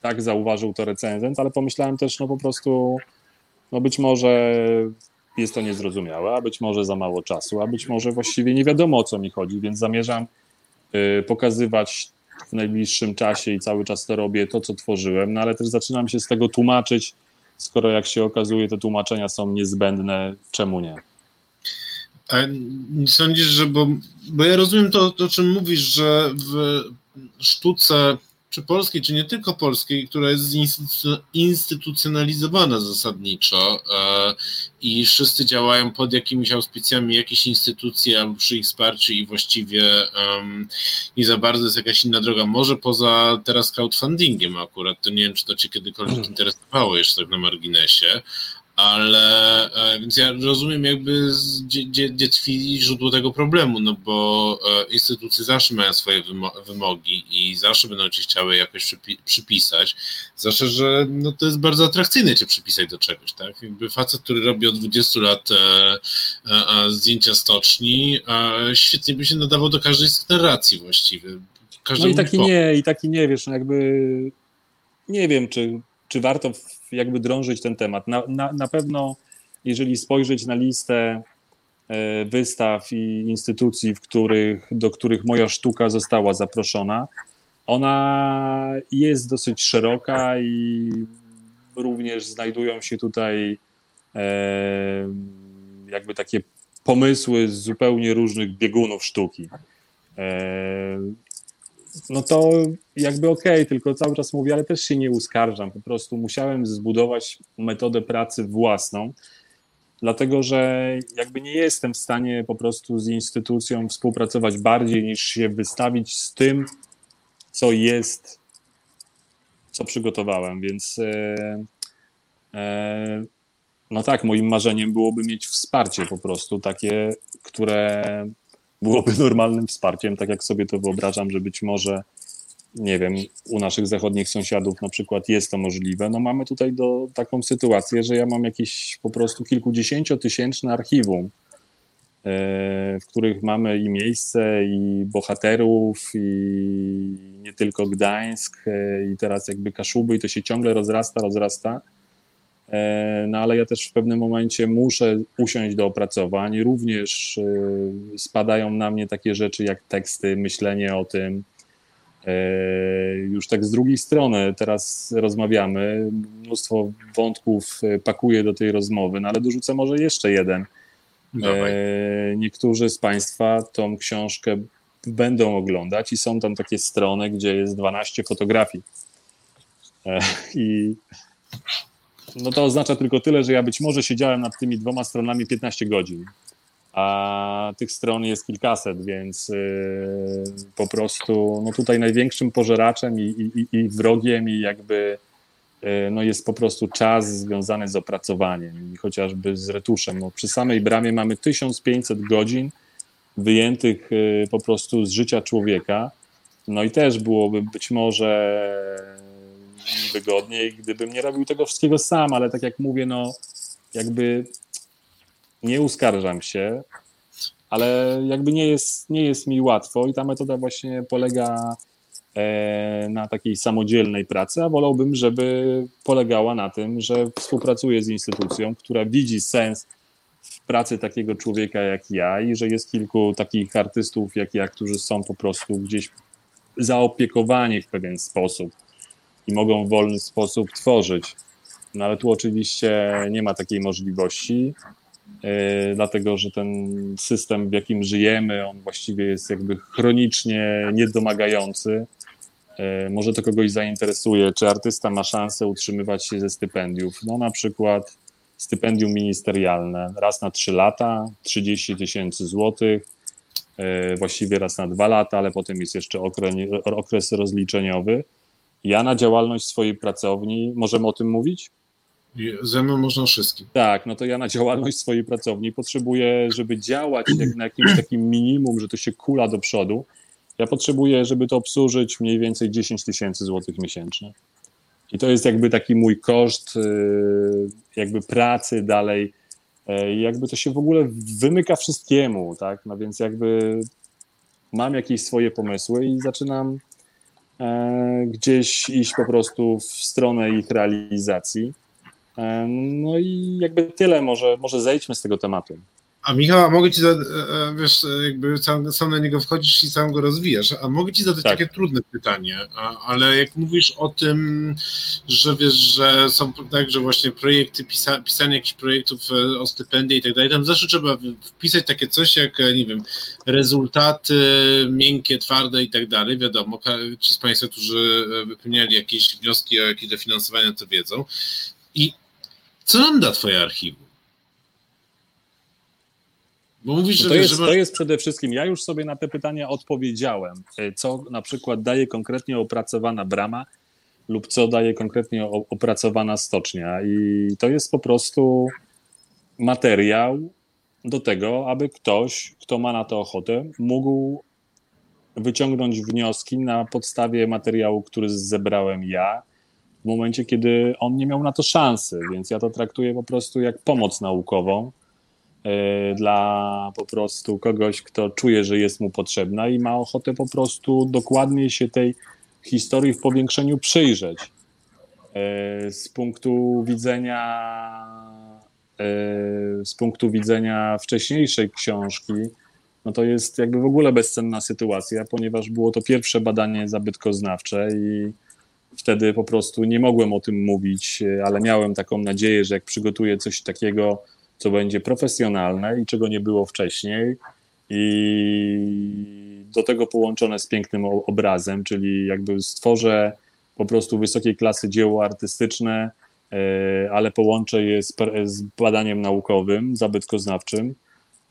[SPEAKER 3] tak zauważył to recenzent, ale pomyślałem też, no po prostu, no być może jest to niezrozumiałe, a być może za mało czasu, a być może właściwie nie wiadomo o co mi chodzi, więc zamierzam y, pokazywać w najbliższym czasie i cały czas to robię, to co tworzyłem, no ale też zaczynam się z tego tłumaczyć, skoro jak się okazuje te tłumaczenia są niezbędne, czemu nie?
[SPEAKER 2] A nie sądzisz, że, bo, bo ja rozumiem to, o czym mówisz, że w sztuce czy polskiej, czy nie tylko polskiej, która jest instytucjonalizowana zasadniczo e, i wszyscy działają pod jakimiś auspicjami jakiejś instytucji albo przy ich wsparciu i właściwie nie za bardzo jest jakaś inna droga. Może poza teraz crowdfundingiem akurat, to nie wiem, czy to Cię kiedykolwiek hmm. interesowało jeszcze tak na marginesie, ale e, więc ja rozumiem jakby gdzie, gdzie, gdzie tkwi źródło tego problemu, no bo e, instytucje zawsze mają swoje wymogi i zawsze będą ci chciały jakoś przypisać, zwłaszcza, że no to jest bardzo atrakcyjne cię przypisać do czegoś, tak? Jakby facet, który robi od 20 lat e, zdjęcia stoczni, świetnie by się nadawał do każdej z narracji właściwie.
[SPEAKER 3] No i taki nie, i taki nie, wiesz, no jakby nie wiem, czy, czy warto jakby drążyć ten temat. Na, na, na pewno, jeżeli spojrzeć na listę e, wystaw i instytucji, w których, do których moja sztuka została zaproszona, ona jest dosyć szeroka i również znajdują się tutaj e, jakby takie pomysły z zupełnie różnych biegunów sztuki. No to jakby okej, okay, tylko cały czas mówię, ale też się nie uskarżam. Po prostu musiałem zbudować metodę pracy własną, dlatego że jakby nie jestem w stanie po prostu z instytucją współpracować bardziej niż się wystawić z tym, co jest, co przygotowałem, więc e, e, no tak, moim marzeniem byłoby mieć wsparcie po prostu takie, które byłoby normalnym wsparciem, tak jak sobie to wyobrażam, że być może nie wiem, u naszych zachodnich sąsiadów na przykład jest to możliwe. No mamy tutaj do, taką sytuację, że ja mam jakieś po prostu kilkudziesięciotysięczne archiwum, e, w których mamy i miejsce, i bohaterów, i nie tylko Gdańsk, e, i teraz jakby Kaszuby, i to się ciągle rozrasta, rozrasta. E, no ale ja też w pewnym momencie muszę usiąść do opracowań. Również spadają na mnie takie rzeczy jak teksty, myślenie o tym, E, już tak z drugiej strony teraz rozmawiamy, mnóstwo wątków e, pakuję do tej rozmowy, no ale dorzucę może jeszcze jeden. Dawaj. E, niektórzy z Państwa tą książkę będą oglądać i są tam takie strony, gdzie jest 12 fotografii. I no to oznacza tylko tyle, że ja być może siedziałem nad tymi dwoma stronami 15 godzin a tych stron jest kilkaset, więc y, po prostu no tutaj największym pożeraczem i, i, i wrogiem i jakby y, no jest po prostu czas związany z opracowaniem i chociażby z retuszem. No przy samej bramie mamy 1500 godzin wyjętych y, po prostu z życia człowieka. No i też byłoby być może wygodniej, gdybym nie robił tego wszystkiego sam, ale tak jak mówię, no jakby nie uskarżam się, ale jakby nie jest, nie jest mi łatwo i ta metoda właśnie polega e, na takiej samodzielnej pracy, a wolałbym, żeby polegała na tym, że współpracuję z instytucją, która widzi sens w pracy takiego człowieka jak ja i że jest kilku takich artystów jak ja, którzy są po prostu gdzieś zaopiekowani w pewien sposób i mogą w wolny sposób tworzyć. No ale tu oczywiście nie ma takiej możliwości. E, dlatego że ten system, w jakim żyjemy, on właściwie jest jakby chronicznie niedomagający. E, może to kogoś zainteresuje, czy artysta ma szansę utrzymywać się ze stypendiów. No na przykład stypendium ministerialne raz na 3 lata, 30 tysięcy złotych, e, właściwie raz na 2 lata, ale potem jest jeszcze okres rozliczeniowy. Ja na działalność swojej pracowni, możemy o tym mówić?
[SPEAKER 2] Ze mną można wszystkim.
[SPEAKER 3] Tak, no to ja na działalność swojej pracowni potrzebuję, żeby działać jak na jakimś takim minimum, że to się kula do przodu. Ja potrzebuję, żeby to obsłużyć mniej więcej 10 tysięcy złotych miesięcznie. I to jest jakby taki mój koszt y, jakby pracy dalej. Y, jakby to się w ogóle wymyka wszystkiemu, tak? No więc jakby mam jakieś swoje pomysły i zaczynam gdzieś iść po prostu w stronę ich realizacji. No i jakby tyle, może, może zejdźmy z tego tematu.
[SPEAKER 2] A Michał, mogę ci, zadać, e, e, wiesz, jakby sam, sam, na niego wchodzisz i sam go rozwijasz, a mogę ci zadać tak. takie trudne pytanie, ale jak mówisz o tym, że wiesz, że są tak, że właśnie projekty, pisa, pisanie jakichś projektów e, o stypendia i tak dalej, tam zawsze trzeba wpisać takie coś jak, nie wiem, rezultaty miękkie, twarde i tak dalej, wiadomo, ci z Państwa, którzy wypełniali jakieś wnioski o jakieś dofinansowania, to wiedzą. I co nam da twoje archiwum?
[SPEAKER 3] Mówisz, że, to, jest, to jest przede wszystkim, ja już sobie na te pytania odpowiedziałem, e, co na przykład daje konkretnie opracowana brama lub co daje konkretnie opracowana stocznia. I to jest po prostu materiał do tego, aby ktoś, kto ma na to ochotę, mógł wyciągnąć wnioski na podstawie materiału, który zebrałem ja, w momencie, kiedy on nie miał na to szansy, więc ja to traktuję po prostu jak pomoc naukową dla po prostu kogoś, kto czuje, że jest mu potrzebna i ma ochotę po prostu dokładnie się tej historii w powiększeniu przyjrzeć. E, z punktu widzenia e, z punktu widzenia wcześniejszej książki, no to jest jakby w ogóle bezcenna sytuacja, ponieważ było to pierwsze badanie zabytkoznawcze i Wtedy po prostu nie mogłem o tym mówić, ale miałem taką nadzieję, że jak przygotuję coś takiego, co będzie profesjonalne i czego nie było wcześniej, i do tego połączone z pięknym obrazem, czyli jakby stworzę po prostu wysokiej klasy dzieło artystyczne, e, ale połączę je z, badaniem naukowym, zabytkoznawczym.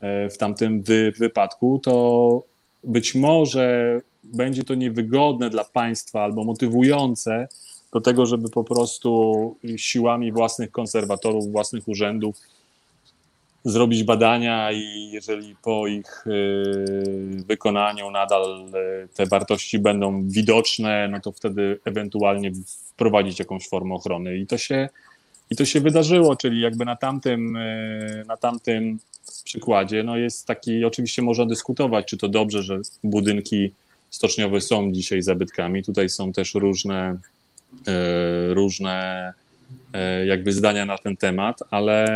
[SPEAKER 3] E, w tamtym wy, wypadku, to być może będzie to niewygodne dla państwa albo motywujące do tego, żeby po prostu siłami własnych konserwatorów, własnych urzędów zrobić badania i jeżeli po ich wykonaniu nadal te wartości będą widoczne, no to wtedy ewentualnie wprowadzić jakąś formę ochrony. I to się, i to się wydarzyło, czyli jakby na tamtym, na tamtym przykładzie no jest taki, oczywiście można dyskutować, czy to dobrze, że budynki stoczniowe są dzisiaj zabytkami. Tutaj są też różne, różne jakby zdania na ten temat, ale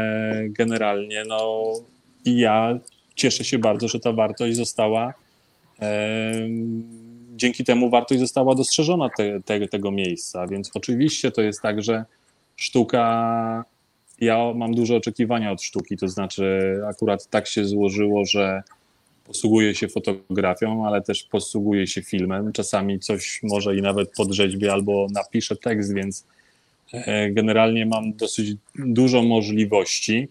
[SPEAKER 3] generalnie no ja cieszę się bardzo, że ta wartość została e, dzięki temu wartość została dostrzeżona te, te, tego miejsca, więc oczywiście to jest tak, że sztuka ja mam duże oczekiwania od sztuki, to znaczy akurat tak się złożyło, że posługuję się fotografią, ale też posługuję się filmem. Czasami coś może i nawet podrzeźbię albo napiszę tekst, więc e, generalnie mam dosyć dużo możliwości,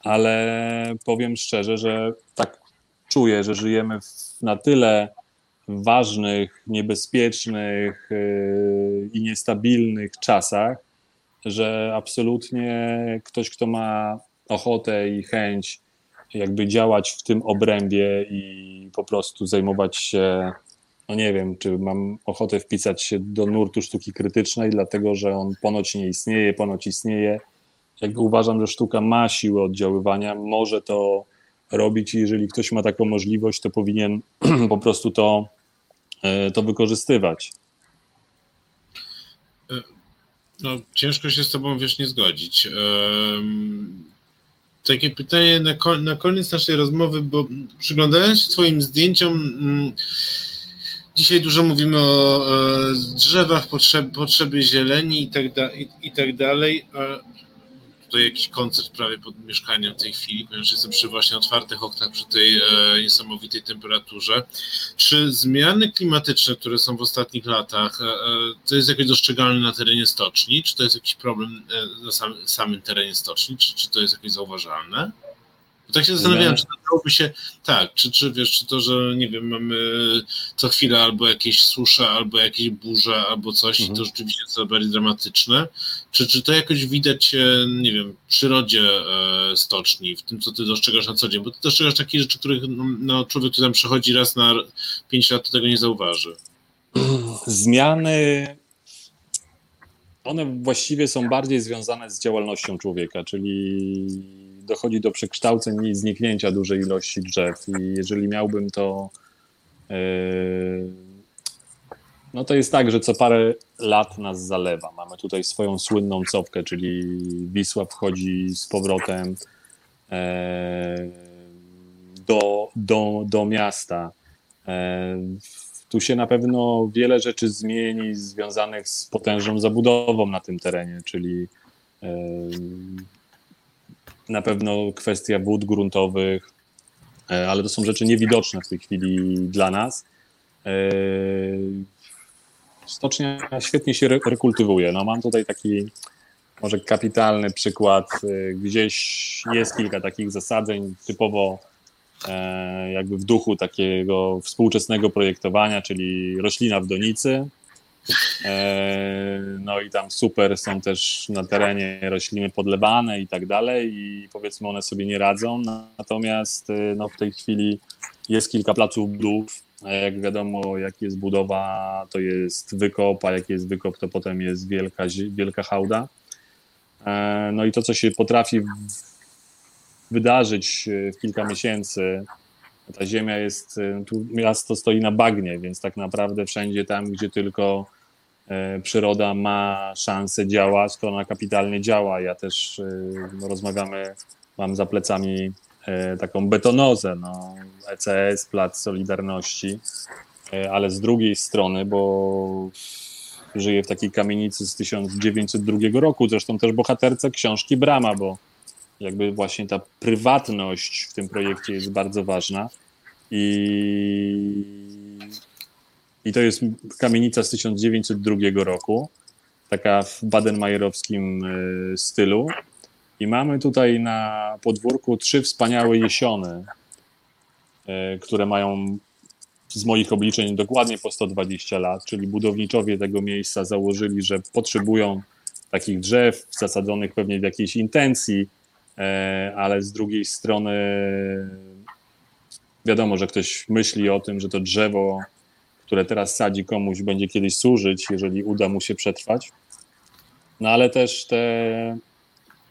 [SPEAKER 3] ale powiem szczerze, że tak czuję, że żyjemy w na tyle ważnych, niebezpiecznych e, i niestabilnych czasach, że absolutnie ktoś, kto ma ochotę i chęć jakby działać w tym obrębie i po prostu zajmować się, no nie wiem, czy mam ochotę wpisać się do nurtu sztuki krytycznej, dlatego że on ponoć nie istnieje, ponoć istnieje. Jakby uważam, że sztuka ma siłę oddziaływania, może to robić i jeżeli ktoś ma taką możliwość, to powinien po prostu to, e, to wykorzystywać.
[SPEAKER 2] No, ciężko się z Tobą, wiesz, nie zgodzić. Um, takie pytanie na, na koniec naszej rozmowy, bo przyglądając się Twoim zdjęciom, mm, dzisiaj dużo mówimy o e, drzewach, potrzeb, potrzeby zieleni i tak, da, i, i tak dalej tutaj jakiś koncert prawie pod mieszkaniem w tej chwili, ponieważ jestem przy właśnie otwartych oknach, przy tej e, niesamowitej temperaturze. Czy zmiany klimatyczne, które są w ostatnich latach, e, to jest jakoś dostrzegalne na terenie stoczni? Czy to jest jakiś problem na sam, samym terenie stoczni? Czy, czy to jest jakoś zauważalne? Tak się zastanawiałem, czy dałoby się, tak, czy, czy wiesz, czy to, że nie wiem, mamy co chwilę albo jakieś susze, albo jakieś burze, albo coś mhm. i to mhm. rzeczywiście jest bardziej dramatyczne, czy, czy to jakoś widać, nie wiem, w przyrodzie e, stoczni, w tym, co ty dostrzegasz na co dzień, bo ty dostrzegasz takie rzeczy, których no, no człowiek, który tam przychodzi raz na pięć lat, to tego nie zauważy.
[SPEAKER 3] Zmiany one właściwie są bardziej związane z działalnością człowieka, czyli dochodzi do przekształceń i zniknięcia dużej ilości drzew. I jeżeli miałbym to. Yy, no to jest tak, że co parę lat nas zalewa. Mamy tutaj swoją słynną copkę, czyli Wisła wchodzi z powrotem yy, do, do, do miasta. Yy, tu się na pewno wiele rzeczy zmieni związanych z potężną zabudową na tym terenie, czyli na pewno kwestia wód gruntowych, e, ale to są rzeczy niewidoczne w tej chwili dla nas. E, stocznia świetnie się rekultywuje. No, mam tutaj taki może kapitalny przykład. E, gdzieś jest kilka takich zasadzeń typowo jakby w duchu takiego współczesnego projektowania, czyli roślina w donicy, no i tam super są też na terenie rośliny podlewane i tak dalej i powiedzmy one sobie nie radzą, natomiast e, no w tej chwili jest kilka placów budów, a jak wiadomo jak jest budowa to jest wykop, a jak jest wykop to potem jest wielka, wielka hałda. E, no i to co się potrafi wydarzyć w kilka miesięcy, ta ziemia jest, tu miasto stoi na bagnie, więc tak naprawdę wszędzie tam, gdzie tylko E, przyroda ma szansę działać, to ona kapitalnie działa. Ja też e, rozmawiamy, mam za plecami e, taką betonozę, no, ECS, Plac Solidarności, ale z drugiej strony, bo żyję w takiej kamienicy z 1902 roku, zresztą też bohaterce książki Brama, bo jakby właśnie ta prywatność w tym projekcie jest bardzo ważna i i to jest kamienica z 1902 roku, taka w badenmajerowskim e, stylu. I mamy tutaj na podwórku trzy wspaniałe jesiony, e, które mają z moich obliczeń dokładnie po 120 lat, czyli budowniczowie tego miejsca założyli, że potrzebują takich drzew zasadzonych pewnie w jakiejś intencji, ale z drugiej strony wiadomo, że ktoś myśli o tym, że to drzewo, które teraz sadzi komuś, będzie kiedyś służyć, jeżeli uda mu się przetrwać. No ale też te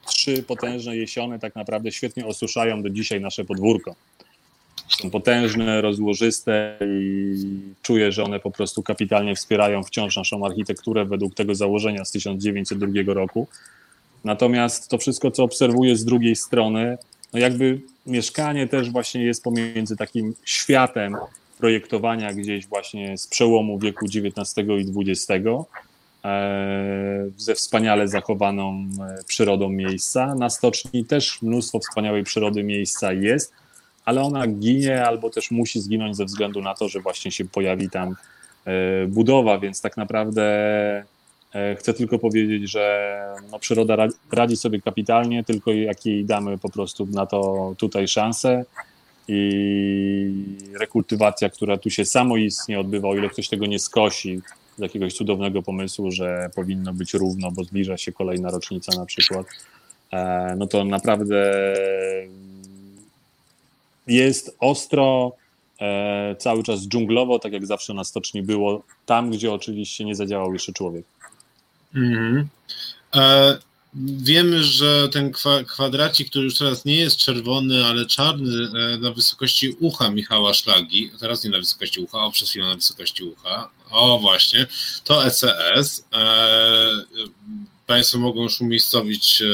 [SPEAKER 3] trzy potężne jesiony tak naprawdę świetnie osuszają do dzisiaj nasze podwórko. Są potężne, rozłożyste i czuję, że one po prostu kapitalnie wspierają wciąż naszą architekturę według tego założenia z 1902 roku. Natomiast to wszystko, co obserwuję z drugiej strony, no jakby mieszkanie też właśnie jest pomiędzy takim światem projektowania gdzieś właśnie z przełomu wieku XIX i XX, e, ze wspaniale zachowaną e, przyrodą miejsca. Na stoczni też mnóstwo wspaniałej przyrody miejsca jest, ale ona ginie albo też musi zginąć ze względu na to, że właśnie się pojawi tam e, budowa, więc tak naprawdę chcę tylko powiedzieć, że no, przyroda radzi sobie kapitalnie, tylko jak jej damy po prostu na to tutaj szansę i rekultywacja, która tu się samoistnie odbywa, o ile ktoś tego nie skosi z jakiegoś cudownego pomysłu, że powinno być równo, bo zbliża się kolejna rocznica na przykład, e, no to naprawdę jest ostro, e, cały czas dżunglowo, tak jak zawsze na stoczni było, tam gdzie oczywiście nie zadziałał jeszcze człowiek.
[SPEAKER 2] Mhm. E, wiemy, że ten kwa, kwadracik, który już teraz nie jest czerwony, ale czarny e, na wysokości ucha Michała Szlagi, teraz nie na wysokości ucha, o przez chwilę na wysokości ucha, o właśnie, to ECS. E, Państwo mogą już umiejscowić e,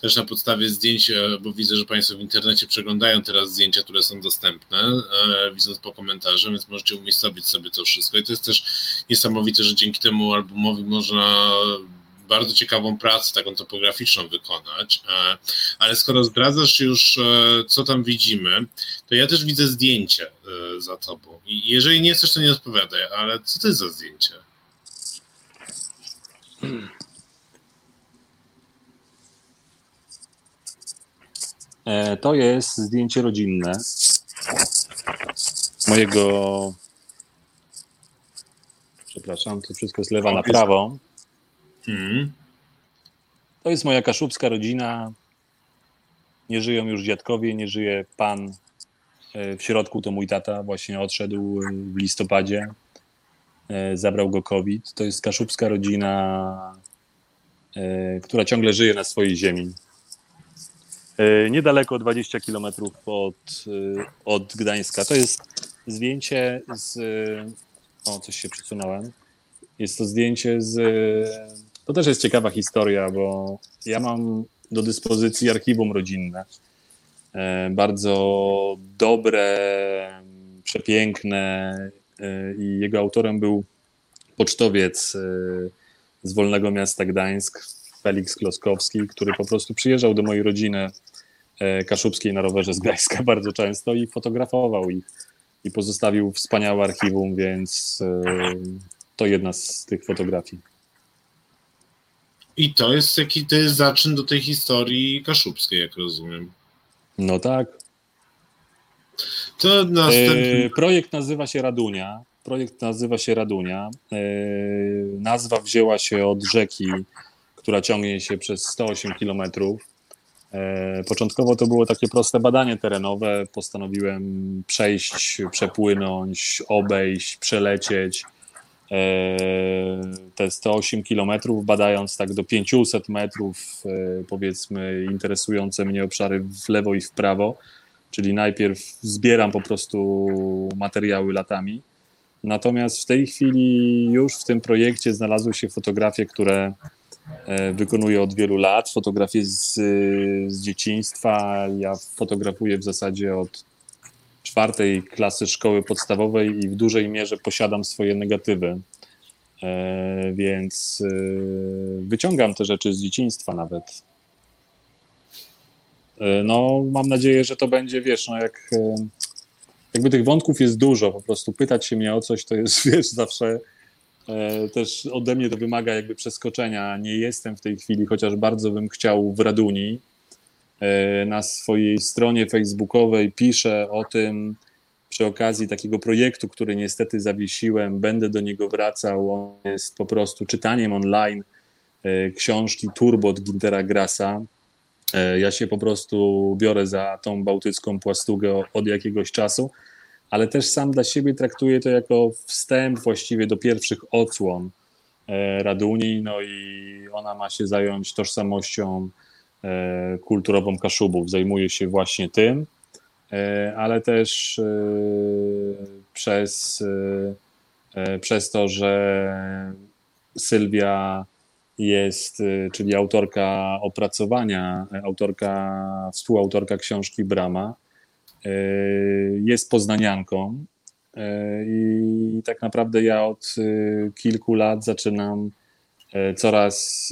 [SPEAKER 2] też na podstawie zdjęć, bo widzę, że Państwo w internecie przeglądają teraz zdjęcia, które są dostępne, widząc po komentarzach, więc możecie umiejscowić sobie to wszystko. I to jest też niesamowite, że dzięki temu albumowi można bardzo ciekawą pracę, taką topograficzną wykonać. Ale skoro zdradzasz już, co tam widzimy, to ja też widzę zdjęcie za tobą. I jeżeli nie chcesz, to nie odpowiadaj, ale co to jest za zdjęcie?
[SPEAKER 3] E, to jest zdjęcie rodzinne mojego. Przepraszam, to wszystko jest lewa na prawo. Hmm. To jest moja kaszubska rodzina. Nie żyją już dziadkowie, nie żyje pan. E, w środku to mój tata właśnie odszedł w listopadzie. E, zabrał go COVID. To jest kaszubska rodzina, która ciągle żyje na swojej ziemi. E, niedaleko 20 km od, e, od Gdańska. To jest zdjęcie z. O, coś się przesunąłem. Jest to zdjęcie z. To też jest ciekawa historia, bo ja mam do dyspozycji archiwum rodzinne. E, bardzo dobre, przepiękne i jego autorem był pocztowiec z Wolnego Miasta Gdańsk, Felix Kloskowski, który po prostu przyjeżdżał do mojej rodziny E, Kaszubskiej na rowerze z Gdańska bardzo często i fotografował ich i pozostawił wspaniałe archiwum, więc e, to jedna z tych fotografii.
[SPEAKER 2] I to jest jaki to jest zaczyn do tej historii kaszubskiej, jak rozumiem.
[SPEAKER 3] No tak.
[SPEAKER 2] To następny...
[SPEAKER 3] E, projekt nazywa się Radunia. Projekt nazywa się Radunia. nazwa wzięła się od rzeki, która ciągnie się przez 108 kilometrów E, początkowo to było takie proste badanie terenowe. Postanowiłem przejść, przepłynąć, obejść, przelecieć e, te 108 kilometrów, badając tak do 500 metrów, e, powiedzmy, interesujące mnie obszary w lewo i w prawo. Czyli najpierw zbieram po prostu materiały latami. Natomiast w tej chwili już w tym projekcie znalazły się fotografie, które E, wykonuję od wielu lat. Fotografię z, z dzieciństwa. Ja fotografuję w zasadzie od czwartej klasy szkoły podstawowej i w dużej mierze posiadam swoje negatywy. E, więc e, wyciągam te rzeczy z dzieciństwa nawet. No, mam nadzieję, że to będzie, wiesz, no jak jakby tych wątków jest dużo, po prostu pytać się mnie o coś, to jest, wiesz, zawsze E, też ode mnie to wymaga jakby przeskoczenia. Nie jestem w tej chwili, chociaż bardzo bym chciał w Raduni. E, na swojej stronie facebookowej piszę o tym przy okazji takiego projektu, który niestety zawiesiłem. Będę do niego wracał. On jest po prostu czytaniem online e, książki Turbot Gintera Grasa. E, ja się po prostu biorę za tą bałtycką płastugę od jakiegoś czasu, ale też sam dla siebie traktuję to jako wstęp właściwie do pierwszych odsłon Raduni, no i ona ma się zająć tożsamością kulturową Kaszubów. Zajmuje się właśnie tym, ale też przez, przez to, że Sylwia jest, czyli autorka opracowania, autorka, współautorka książki Brama, jest poznanianką i tak naprawdę ja od kilku lat zaczynam coraz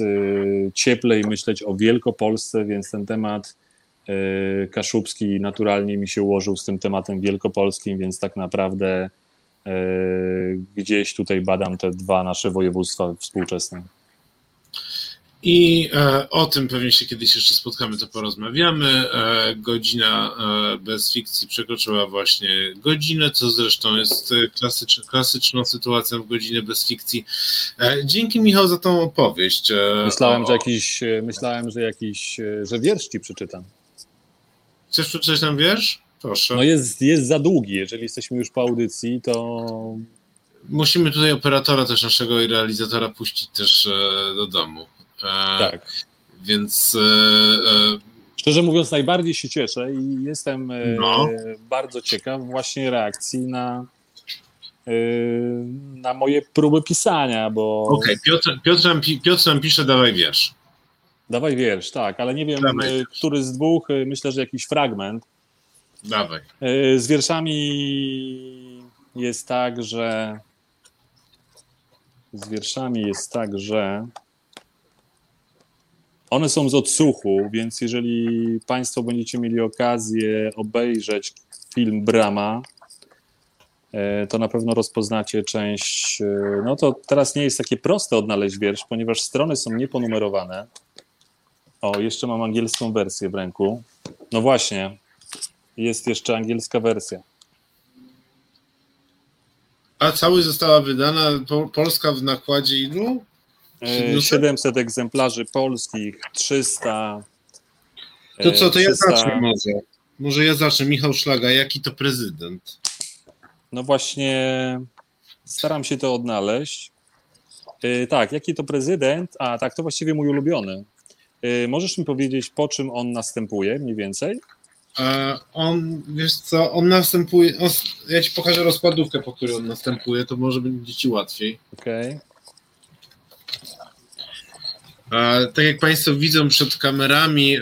[SPEAKER 3] cieplej myśleć o Wielkopolsce, więc ten temat kaszubski naturalnie mi się ułożył z tym tematem wielkopolskim, więc tak naprawdę gdzieś tutaj badam te dwa nasze województwa współczesne.
[SPEAKER 2] I e, o tym pewnie się kiedyś jeszcze spotkamy, to porozmawiamy. E, godzina e, bez fikcji przekroczyła właśnie godzinę, co zresztą jest klasycz, klasyczną sytuacją w godzinę bez fikcji. Dzięki Michał za tą opowieść.
[SPEAKER 3] Myślałem, o... że jakiś, myślałem, że jakiś, że wiersz ci przeczytam.
[SPEAKER 2] Chcesz przeczytać nam wiersz? Proszę.
[SPEAKER 3] No jest, jest za długi, jeżeli jesteśmy już po audycji, to
[SPEAKER 2] musimy tutaj operatora też naszego i realizatora puścić też do domu.
[SPEAKER 3] E, tak.
[SPEAKER 2] Więc. E,
[SPEAKER 3] e, Szczerze mówiąc, najbardziej się cieszę i jestem no. bardzo ciekaw właśnie reakcji na, na moje próby pisania, bo...
[SPEAKER 2] Okej, okay. Piotr, Piotr, nam, Piotr nam pisze, dawaj wiersz.
[SPEAKER 3] Dawaj wiersz, tak, ale nie wiem, dawaj który z dwóch, myślę, że jakiś fragment.
[SPEAKER 2] Dawaj.
[SPEAKER 3] Z wierszami jest tak, że z wierszami jest tak, że one są z odsłuchu, więc jeżeli Państwo będziecie mieli okazję obejrzeć film Brama, e, to na pewno rozpoznacie część. E, no to teraz nie jest takie proste odnaleźć wiersz, ponieważ strony są nieponumerowane. O, jeszcze mam angielską wersję w ręku. No właśnie, jest jeszcze angielska wersja.
[SPEAKER 2] A cały została wydana Polska w nakładzie ilu?
[SPEAKER 3] 700 e, egzemplarzy polskich, 300.
[SPEAKER 2] To co, to 300... ja zacznę może. Może ja zacznę. Michał Szlaga, jaki to prezydent?
[SPEAKER 3] No właśnie, staram się to odnaleźć. Yy, tak, jaki to prezydent? A tak, to właściwie mój ulubiony. Yy, możesz mi powiedzieć, po czym on następuje mniej więcej?
[SPEAKER 2] On, wiesz co, on następuje. On, ja ci pokażę rozkładówkę, po której on następuje, to może będzie ci łatwiej.
[SPEAKER 3] Okej. Okay.
[SPEAKER 2] Tak jak Państwo widzą przed kamerami,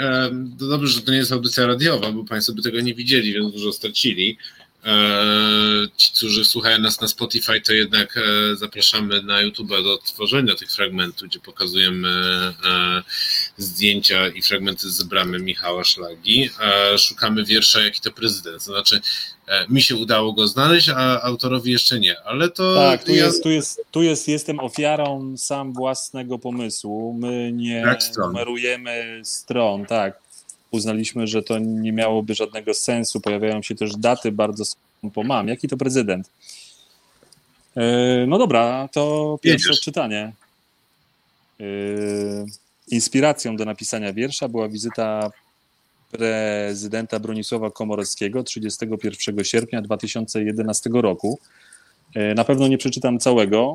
[SPEAKER 2] to dobrze, że to nie jest audycja radiowa, bo Państwo by tego nie widzieli, więc dużo stracili. E, ci, którzy słuchają nas na Spotify, to jednak e, zapraszamy na YouTube do tworzenia tych fragmentów, gdzie pokazujemy e, zdjęcia i fragmenty z bramy Michała Szlagi. Szukamy wiersza, jaki to prezydent. To znaczy, mi się udało go znaleźć, a autorowi jeszcze nie, ale to...
[SPEAKER 3] Tak, tu, jest, tu, jest, tu jest, jestem ofiarą sam własnego pomysłu. My nie numerujemy stron, tak uznaliśmy, że to nie miałoby żadnego sensu. Pojawiają się też daty bardzo po mam. Jaki to prezydent? E, no dobra, to pierwsze Jedziesz. czytanie. E, inspiracją do napisania wiersza była wizyta prezydenta Bronisława Komorowskiego 31 sierpnia 2011 roku. E, na pewno nie przeczytam całego.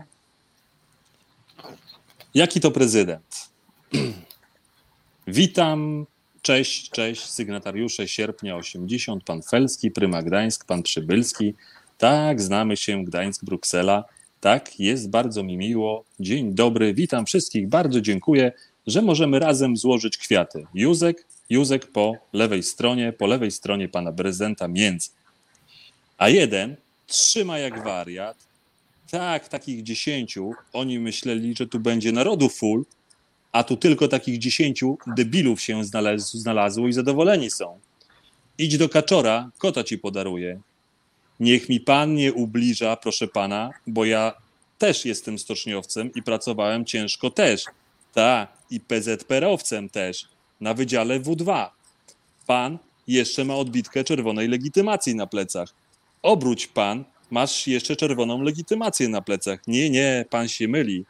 [SPEAKER 3] Jaki to prezydent? Witam Cześć, cześć, sygnatariusze sierpnia 80, pan Felski, Pryma Gdańsk, pan Przybylski. Tak, znamy się, Gdańsk, Bruksela. Tak, jest bardzo mi miło. Dzień dobry, witam wszystkich, bardzo dziękuję, że możemy razem złożyć kwiaty. Józek, Józek po lewej stronie, po lewej stronie pana prezydenta między. A jeden trzyma jak wariat. Tak, takich dziesięciu. Oni myśleli, że tu będzie narodu full, a tu tylko takich dziesięciu debilów się znalazło i zadowoleni są. Idź do kaczora, kota ci podaruję. Niech mi pan nie ubliża, proszę pana, bo ja też jestem stoczniowcem i pracowałem ciężko też. Ta, i PZPR-owcem też, na wydziale W2. Pan jeszcze ma odbitkę czerwonej legitymacji na plecach. Obróć pan, masz jeszcze czerwoną legitymację na plecach. Nie, nie, pan się myli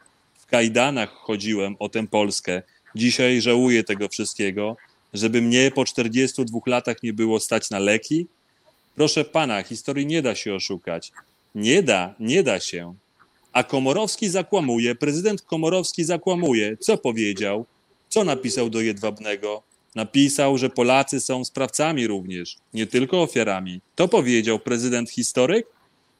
[SPEAKER 3] kajdanach chodziłem o tę Polskę. Dzisiaj żałuję tego wszystkiego. żeby mnie po 42 latach nie było stać na leki? Proszę pana, historii nie da się oszukać. Nie da, nie da się. A Komorowski zakłamuje, prezydent Komorowski zakłamuje. Co powiedział? Co napisał do Jedwabnego? Napisał, że Polacy są sprawcami również, nie tylko ofiarami. To powiedział prezydent historyk?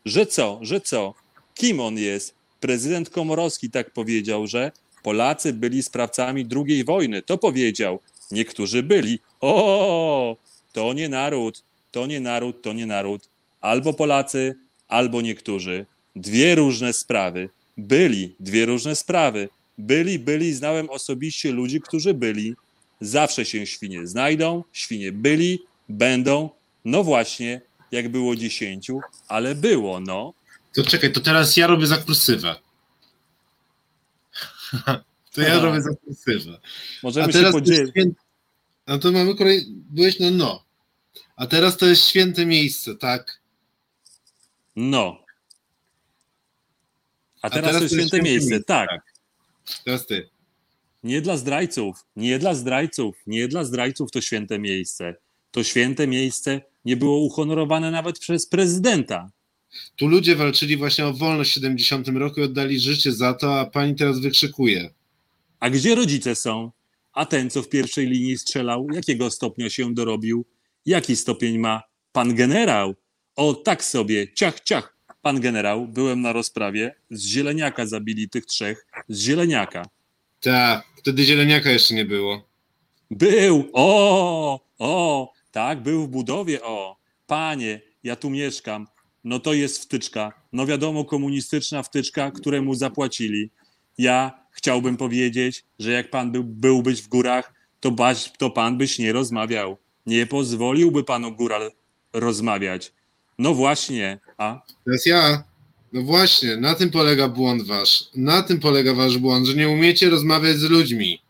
[SPEAKER 3] Że co, że co? Kim on jest? Prezydent Komorowski tak powiedział, że Polacy byli sprawcami II wojny. To powiedział. Niektórzy byli. O, to nie naród, to nie naród, to nie naród. Albo Polacy, albo niektórzy. Dwie różne sprawy. Byli, dwie różne sprawy. Byli, byli, znałem osobiście ludzi, którzy byli. Zawsze się świnie znajdą, świnie byli, będą. No właśnie, jak było dziesięciu, ale było, no.
[SPEAKER 2] To czekaj, to teraz ja robię zakursywę. to ja
[SPEAKER 3] Aha.
[SPEAKER 2] robię zakursywę. A
[SPEAKER 3] Możemy się
[SPEAKER 2] teraz jest
[SPEAKER 3] podzielić.
[SPEAKER 2] święte... No to mamy kolej... Byłeś na no. A teraz to jest święte miejsce, tak?
[SPEAKER 3] No. A teraz, to jest święte miejsce, tak.
[SPEAKER 2] Teraz ty.
[SPEAKER 3] Nie dla zdrajców, nie dla zdrajców, nie dla zdrajców to święte miejsce. To święte miejsce nie było uhonorowane nawet przez prezydenta.
[SPEAKER 2] Tu ludzie walczyli właśnie o wolność w 70 roku i oddali życie za to, a pani teraz wykrzykuje.
[SPEAKER 3] A gdzie rodzice są? A ten, co w pierwszej linii strzelał, jakiego stopnia się dorobił? Jaki stopień ma pan generał? O, tak sobie, ciach, ciach. Pan generał, byłem na rozprawie, z zieleniaka zabili tych trzech, z zieleniaka.
[SPEAKER 2] Tak, wtedy zieleniaka jeszcze nie było.
[SPEAKER 3] Był, o, o, tak, był w budowie, o. Panie, ja tu mieszkam. No to jest wtyczka. No wiadomo, komunistyczna wtyczka, któremu zapłacili. Ja chciałbym powiedzieć, że jak pan był, był być w górach, to, baś, to pan byś nie rozmawiał. Nie pozwoliłby panu góral rozmawiać. No właśnie, a
[SPEAKER 2] Teraz ja. No właśnie, na tym polega błąd wasz. Na tym polega wasz błąd, że nie umiecie rozmawiać z ludźmi.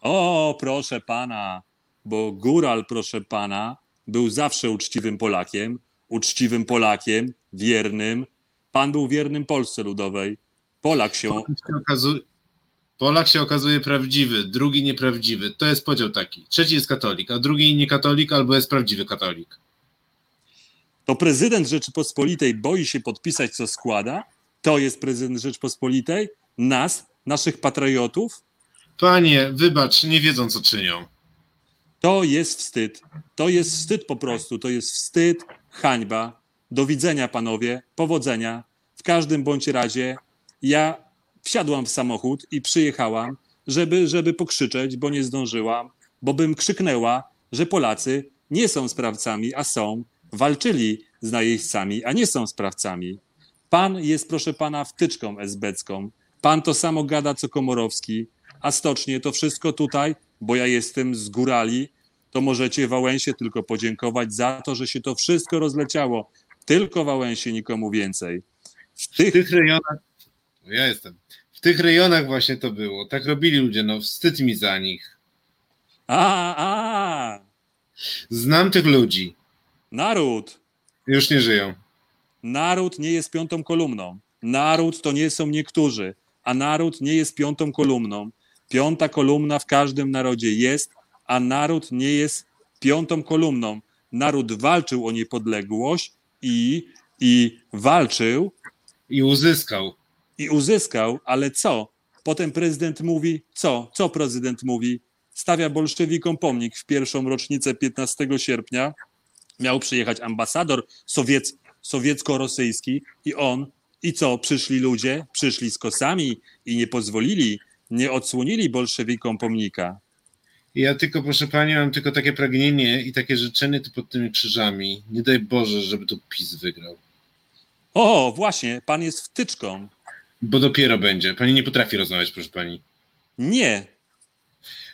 [SPEAKER 3] O, proszę pana, bo góral, proszę pana, był zawsze uczciwym Polakiem, uczciwym Polakiem, wiernym. Pan był wiernym Polsce Ludowej. Polak się.
[SPEAKER 2] Polak się okazuje, Polak się okazuje prawdziwy, drugi nieprawdziwy. To jest podział taki. Trzeci jest katolik, a drugi nie katolik albo jest prawdziwy katolik.
[SPEAKER 3] To prezydent Rzeczypospolitej boi się podpisać, co składa? To jest prezydent Rzeczypospolitej? Nas, naszych patriotów?
[SPEAKER 2] Panie, wybacz, nie wiedzą co czynią.
[SPEAKER 3] To jest wstyd. To jest wstyd po prostu. To jest wstyd, hańba. Do widzenia, panowie. Powodzenia. W każdym bądź razie ja wsiadłam w samochód i przyjechałam, żeby, żeby pokrzyczeć, bo nie zdążyłam, bo bym krzyknęła, że Polacy nie są sprawcami, a są. Walczyli z najeźdźcami, a nie są sprawcami. Pan jest, proszę pana, wtyczką esbecką. Pan to samo gada, co Komorowski, a stocznie to wszystko tutaj, bo ja jestem z górali, to możecie Wałęsie tylko podziękować za to, że się to wszystko rozleciało. Tylko Wałęsie, nikomu więcej. W
[SPEAKER 2] W
[SPEAKER 3] tych,
[SPEAKER 2] tych rejonach, ja jestem, w tych rejonach właśnie to było. Tak robili ludzie, no wstyd mi za nich.
[SPEAKER 3] a, a,
[SPEAKER 2] Znam tych ludzi.
[SPEAKER 3] naród,
[SPEAKER 2] Już nie żyją.
[SPEAKER 3] naród nie jest piątą kolumną. Naród to nie są niektórzy, a naród nie jest piątą kolumną. Piąta kolumna w każdym narodzie jest, a naród nie jest piątą kolumną. Naród walczył o niepodległość i, i walczył
[SPEAKER 2] I uzyskał.
[SPEAKER 3] i uzyskał, ale co? Potem prezydent mówi, co? Co prezydent mówi? Stawia bolszewikom pomnik w pierwszą rocznicę 15 sierpnia. Miał przyjechać ambasador sowiec, sowiecko-rosyjski i on, i co? Przyszli ludzie, przyszli z kosami i nie pozwolili, nie odsłonili bolszewikom pomnika.
[SPEAKER 2] Ja tylko, proszę pani, mam tylko takie pragnienie i takie życzenie tu pod tymi krzyżami. Nie daj Boże, żeby to PiS wygrał.
[SPEAKER 3] O, właśnie, pan jest wtyczką.
[SPEAKER 2] Bo dopiero będzie. Pani nie potrafi rozmawiać, proszę pani.
[SPEAKER 3] Nie,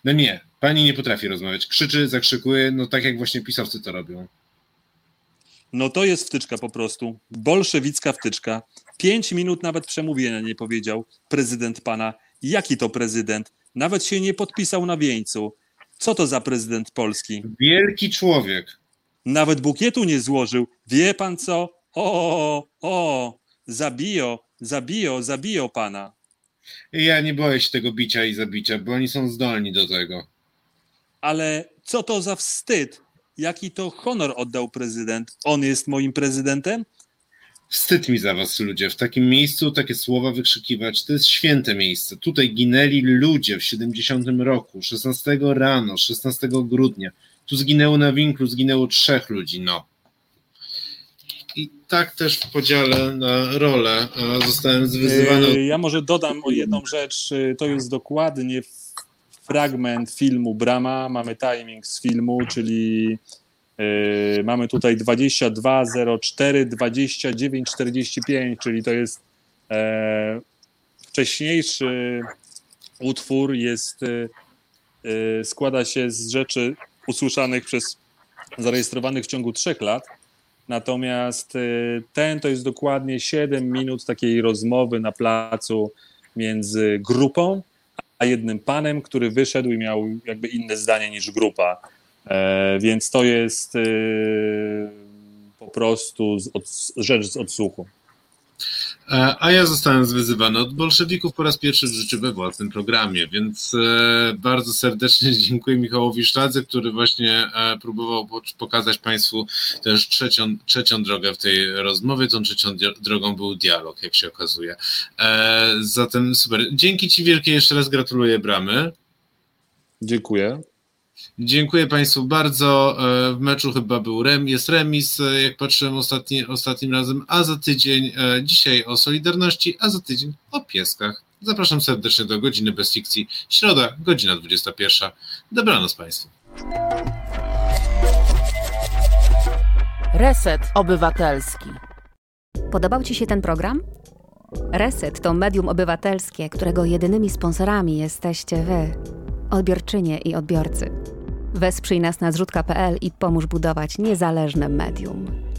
[SPEAKER 2] No nie, pani nie potrafi rozmawiać. Krzyczy, zakrzykuje, no tak jak właśnie pisowcy to robią.
[SPEAKER 3] No to jest wtyczka po prostu. Bolszewicka wtyczka. Pięć minut nawet przemówienia nie powiedział prezydent pana. Jaki to prezydent? Nawet się nie podpisał na wieńcu. Co to za prezydent Polski?
[SPEAKER 2] Wielki człowiek.
[SPEAKER 3] Nawet bukietu nie złożył. Wie pan co? O, o, o, zabijo, zabijo, zabijo pana.
[SPEAKER 2] Ja nie boję się tego bicia i zabicia, bo oni są zdolni do tego.
[SPEAKER 3] ale co to za wstyd? Jaki to honor oddał prezydent? On jest moim prezydentem?
[SPEAKER 2] Wstyd mi za was, ludzie. W takim miejscu takie słowa wykrzykiwać to jest święte miejsce. Tutaj ginęli ludzie w 70 roku, 16 rano, 16 grudnia. Tu zginęło na winklu, zginęło trzech ludzi. No. I tak też w podziale na rolę zostałem zwyzywany.
[SPEAKER 3] Yy, Ja może dodam o jedną rzecz. To jest dokładnie fragment filmu Brama. Mamy timing z filmu, czyli mamy tutaj 22.04, 29.45, czyli to jest e, wcześniejszy utwór. Jest, yy, yy, składa się z rzeczy usłyszanych przez zarejestrowanych w ciągu trzech lat. Natomiast ten to jest dokładnie 7 minut takiej rozmowy na placu między grupą a jednym panem, który wyszedł i miał jakby inne zdanie niż grupa. E, więc to jest y, po prostu rzecz z odsłuchu.
[SPEAKER 2] E, A ja zostałem zwyzywany od bolszewików po raz pierwszy w życiu we własnym programie, więc e, bardzo serdecznie dziękuję Michałowi Szladze, który właśnie e, próbował po- pokazać Państwu też trzecią, trzecią drogę w tej rozmowie. Tą trzecią drogą był dialog, jak się okazuje. E, Zatem super. Dzięki Ci wielkie, jeszcze raz gratuluję bramy.
[SPEAKER 3] Dziękuję.
[SPEAKER 2] Dziękuję Państwu bardzo. E, W meczu chyba był rem, jest remis, e, jak patrzyłem ostatni, ostatnim razem, a za tydzień e, dzisiaj o Solidarności, a za tydzień o pieskach. Zapraszam serdecznie do godziny bez fikcji. Środa, godzina 21. Dobranoc Państwu.
[SPEAKER 1] Reset Obywatelski.
[SPEAKER 4] Podobał Ci się ten program? Reset to medium obywatelskie, którego jedynymi sponsorami jesteście Wy, odbiorczynie i odbiorcy. Wesprzyj nas na zrzutka.pl i pomóż budować niezależne medium.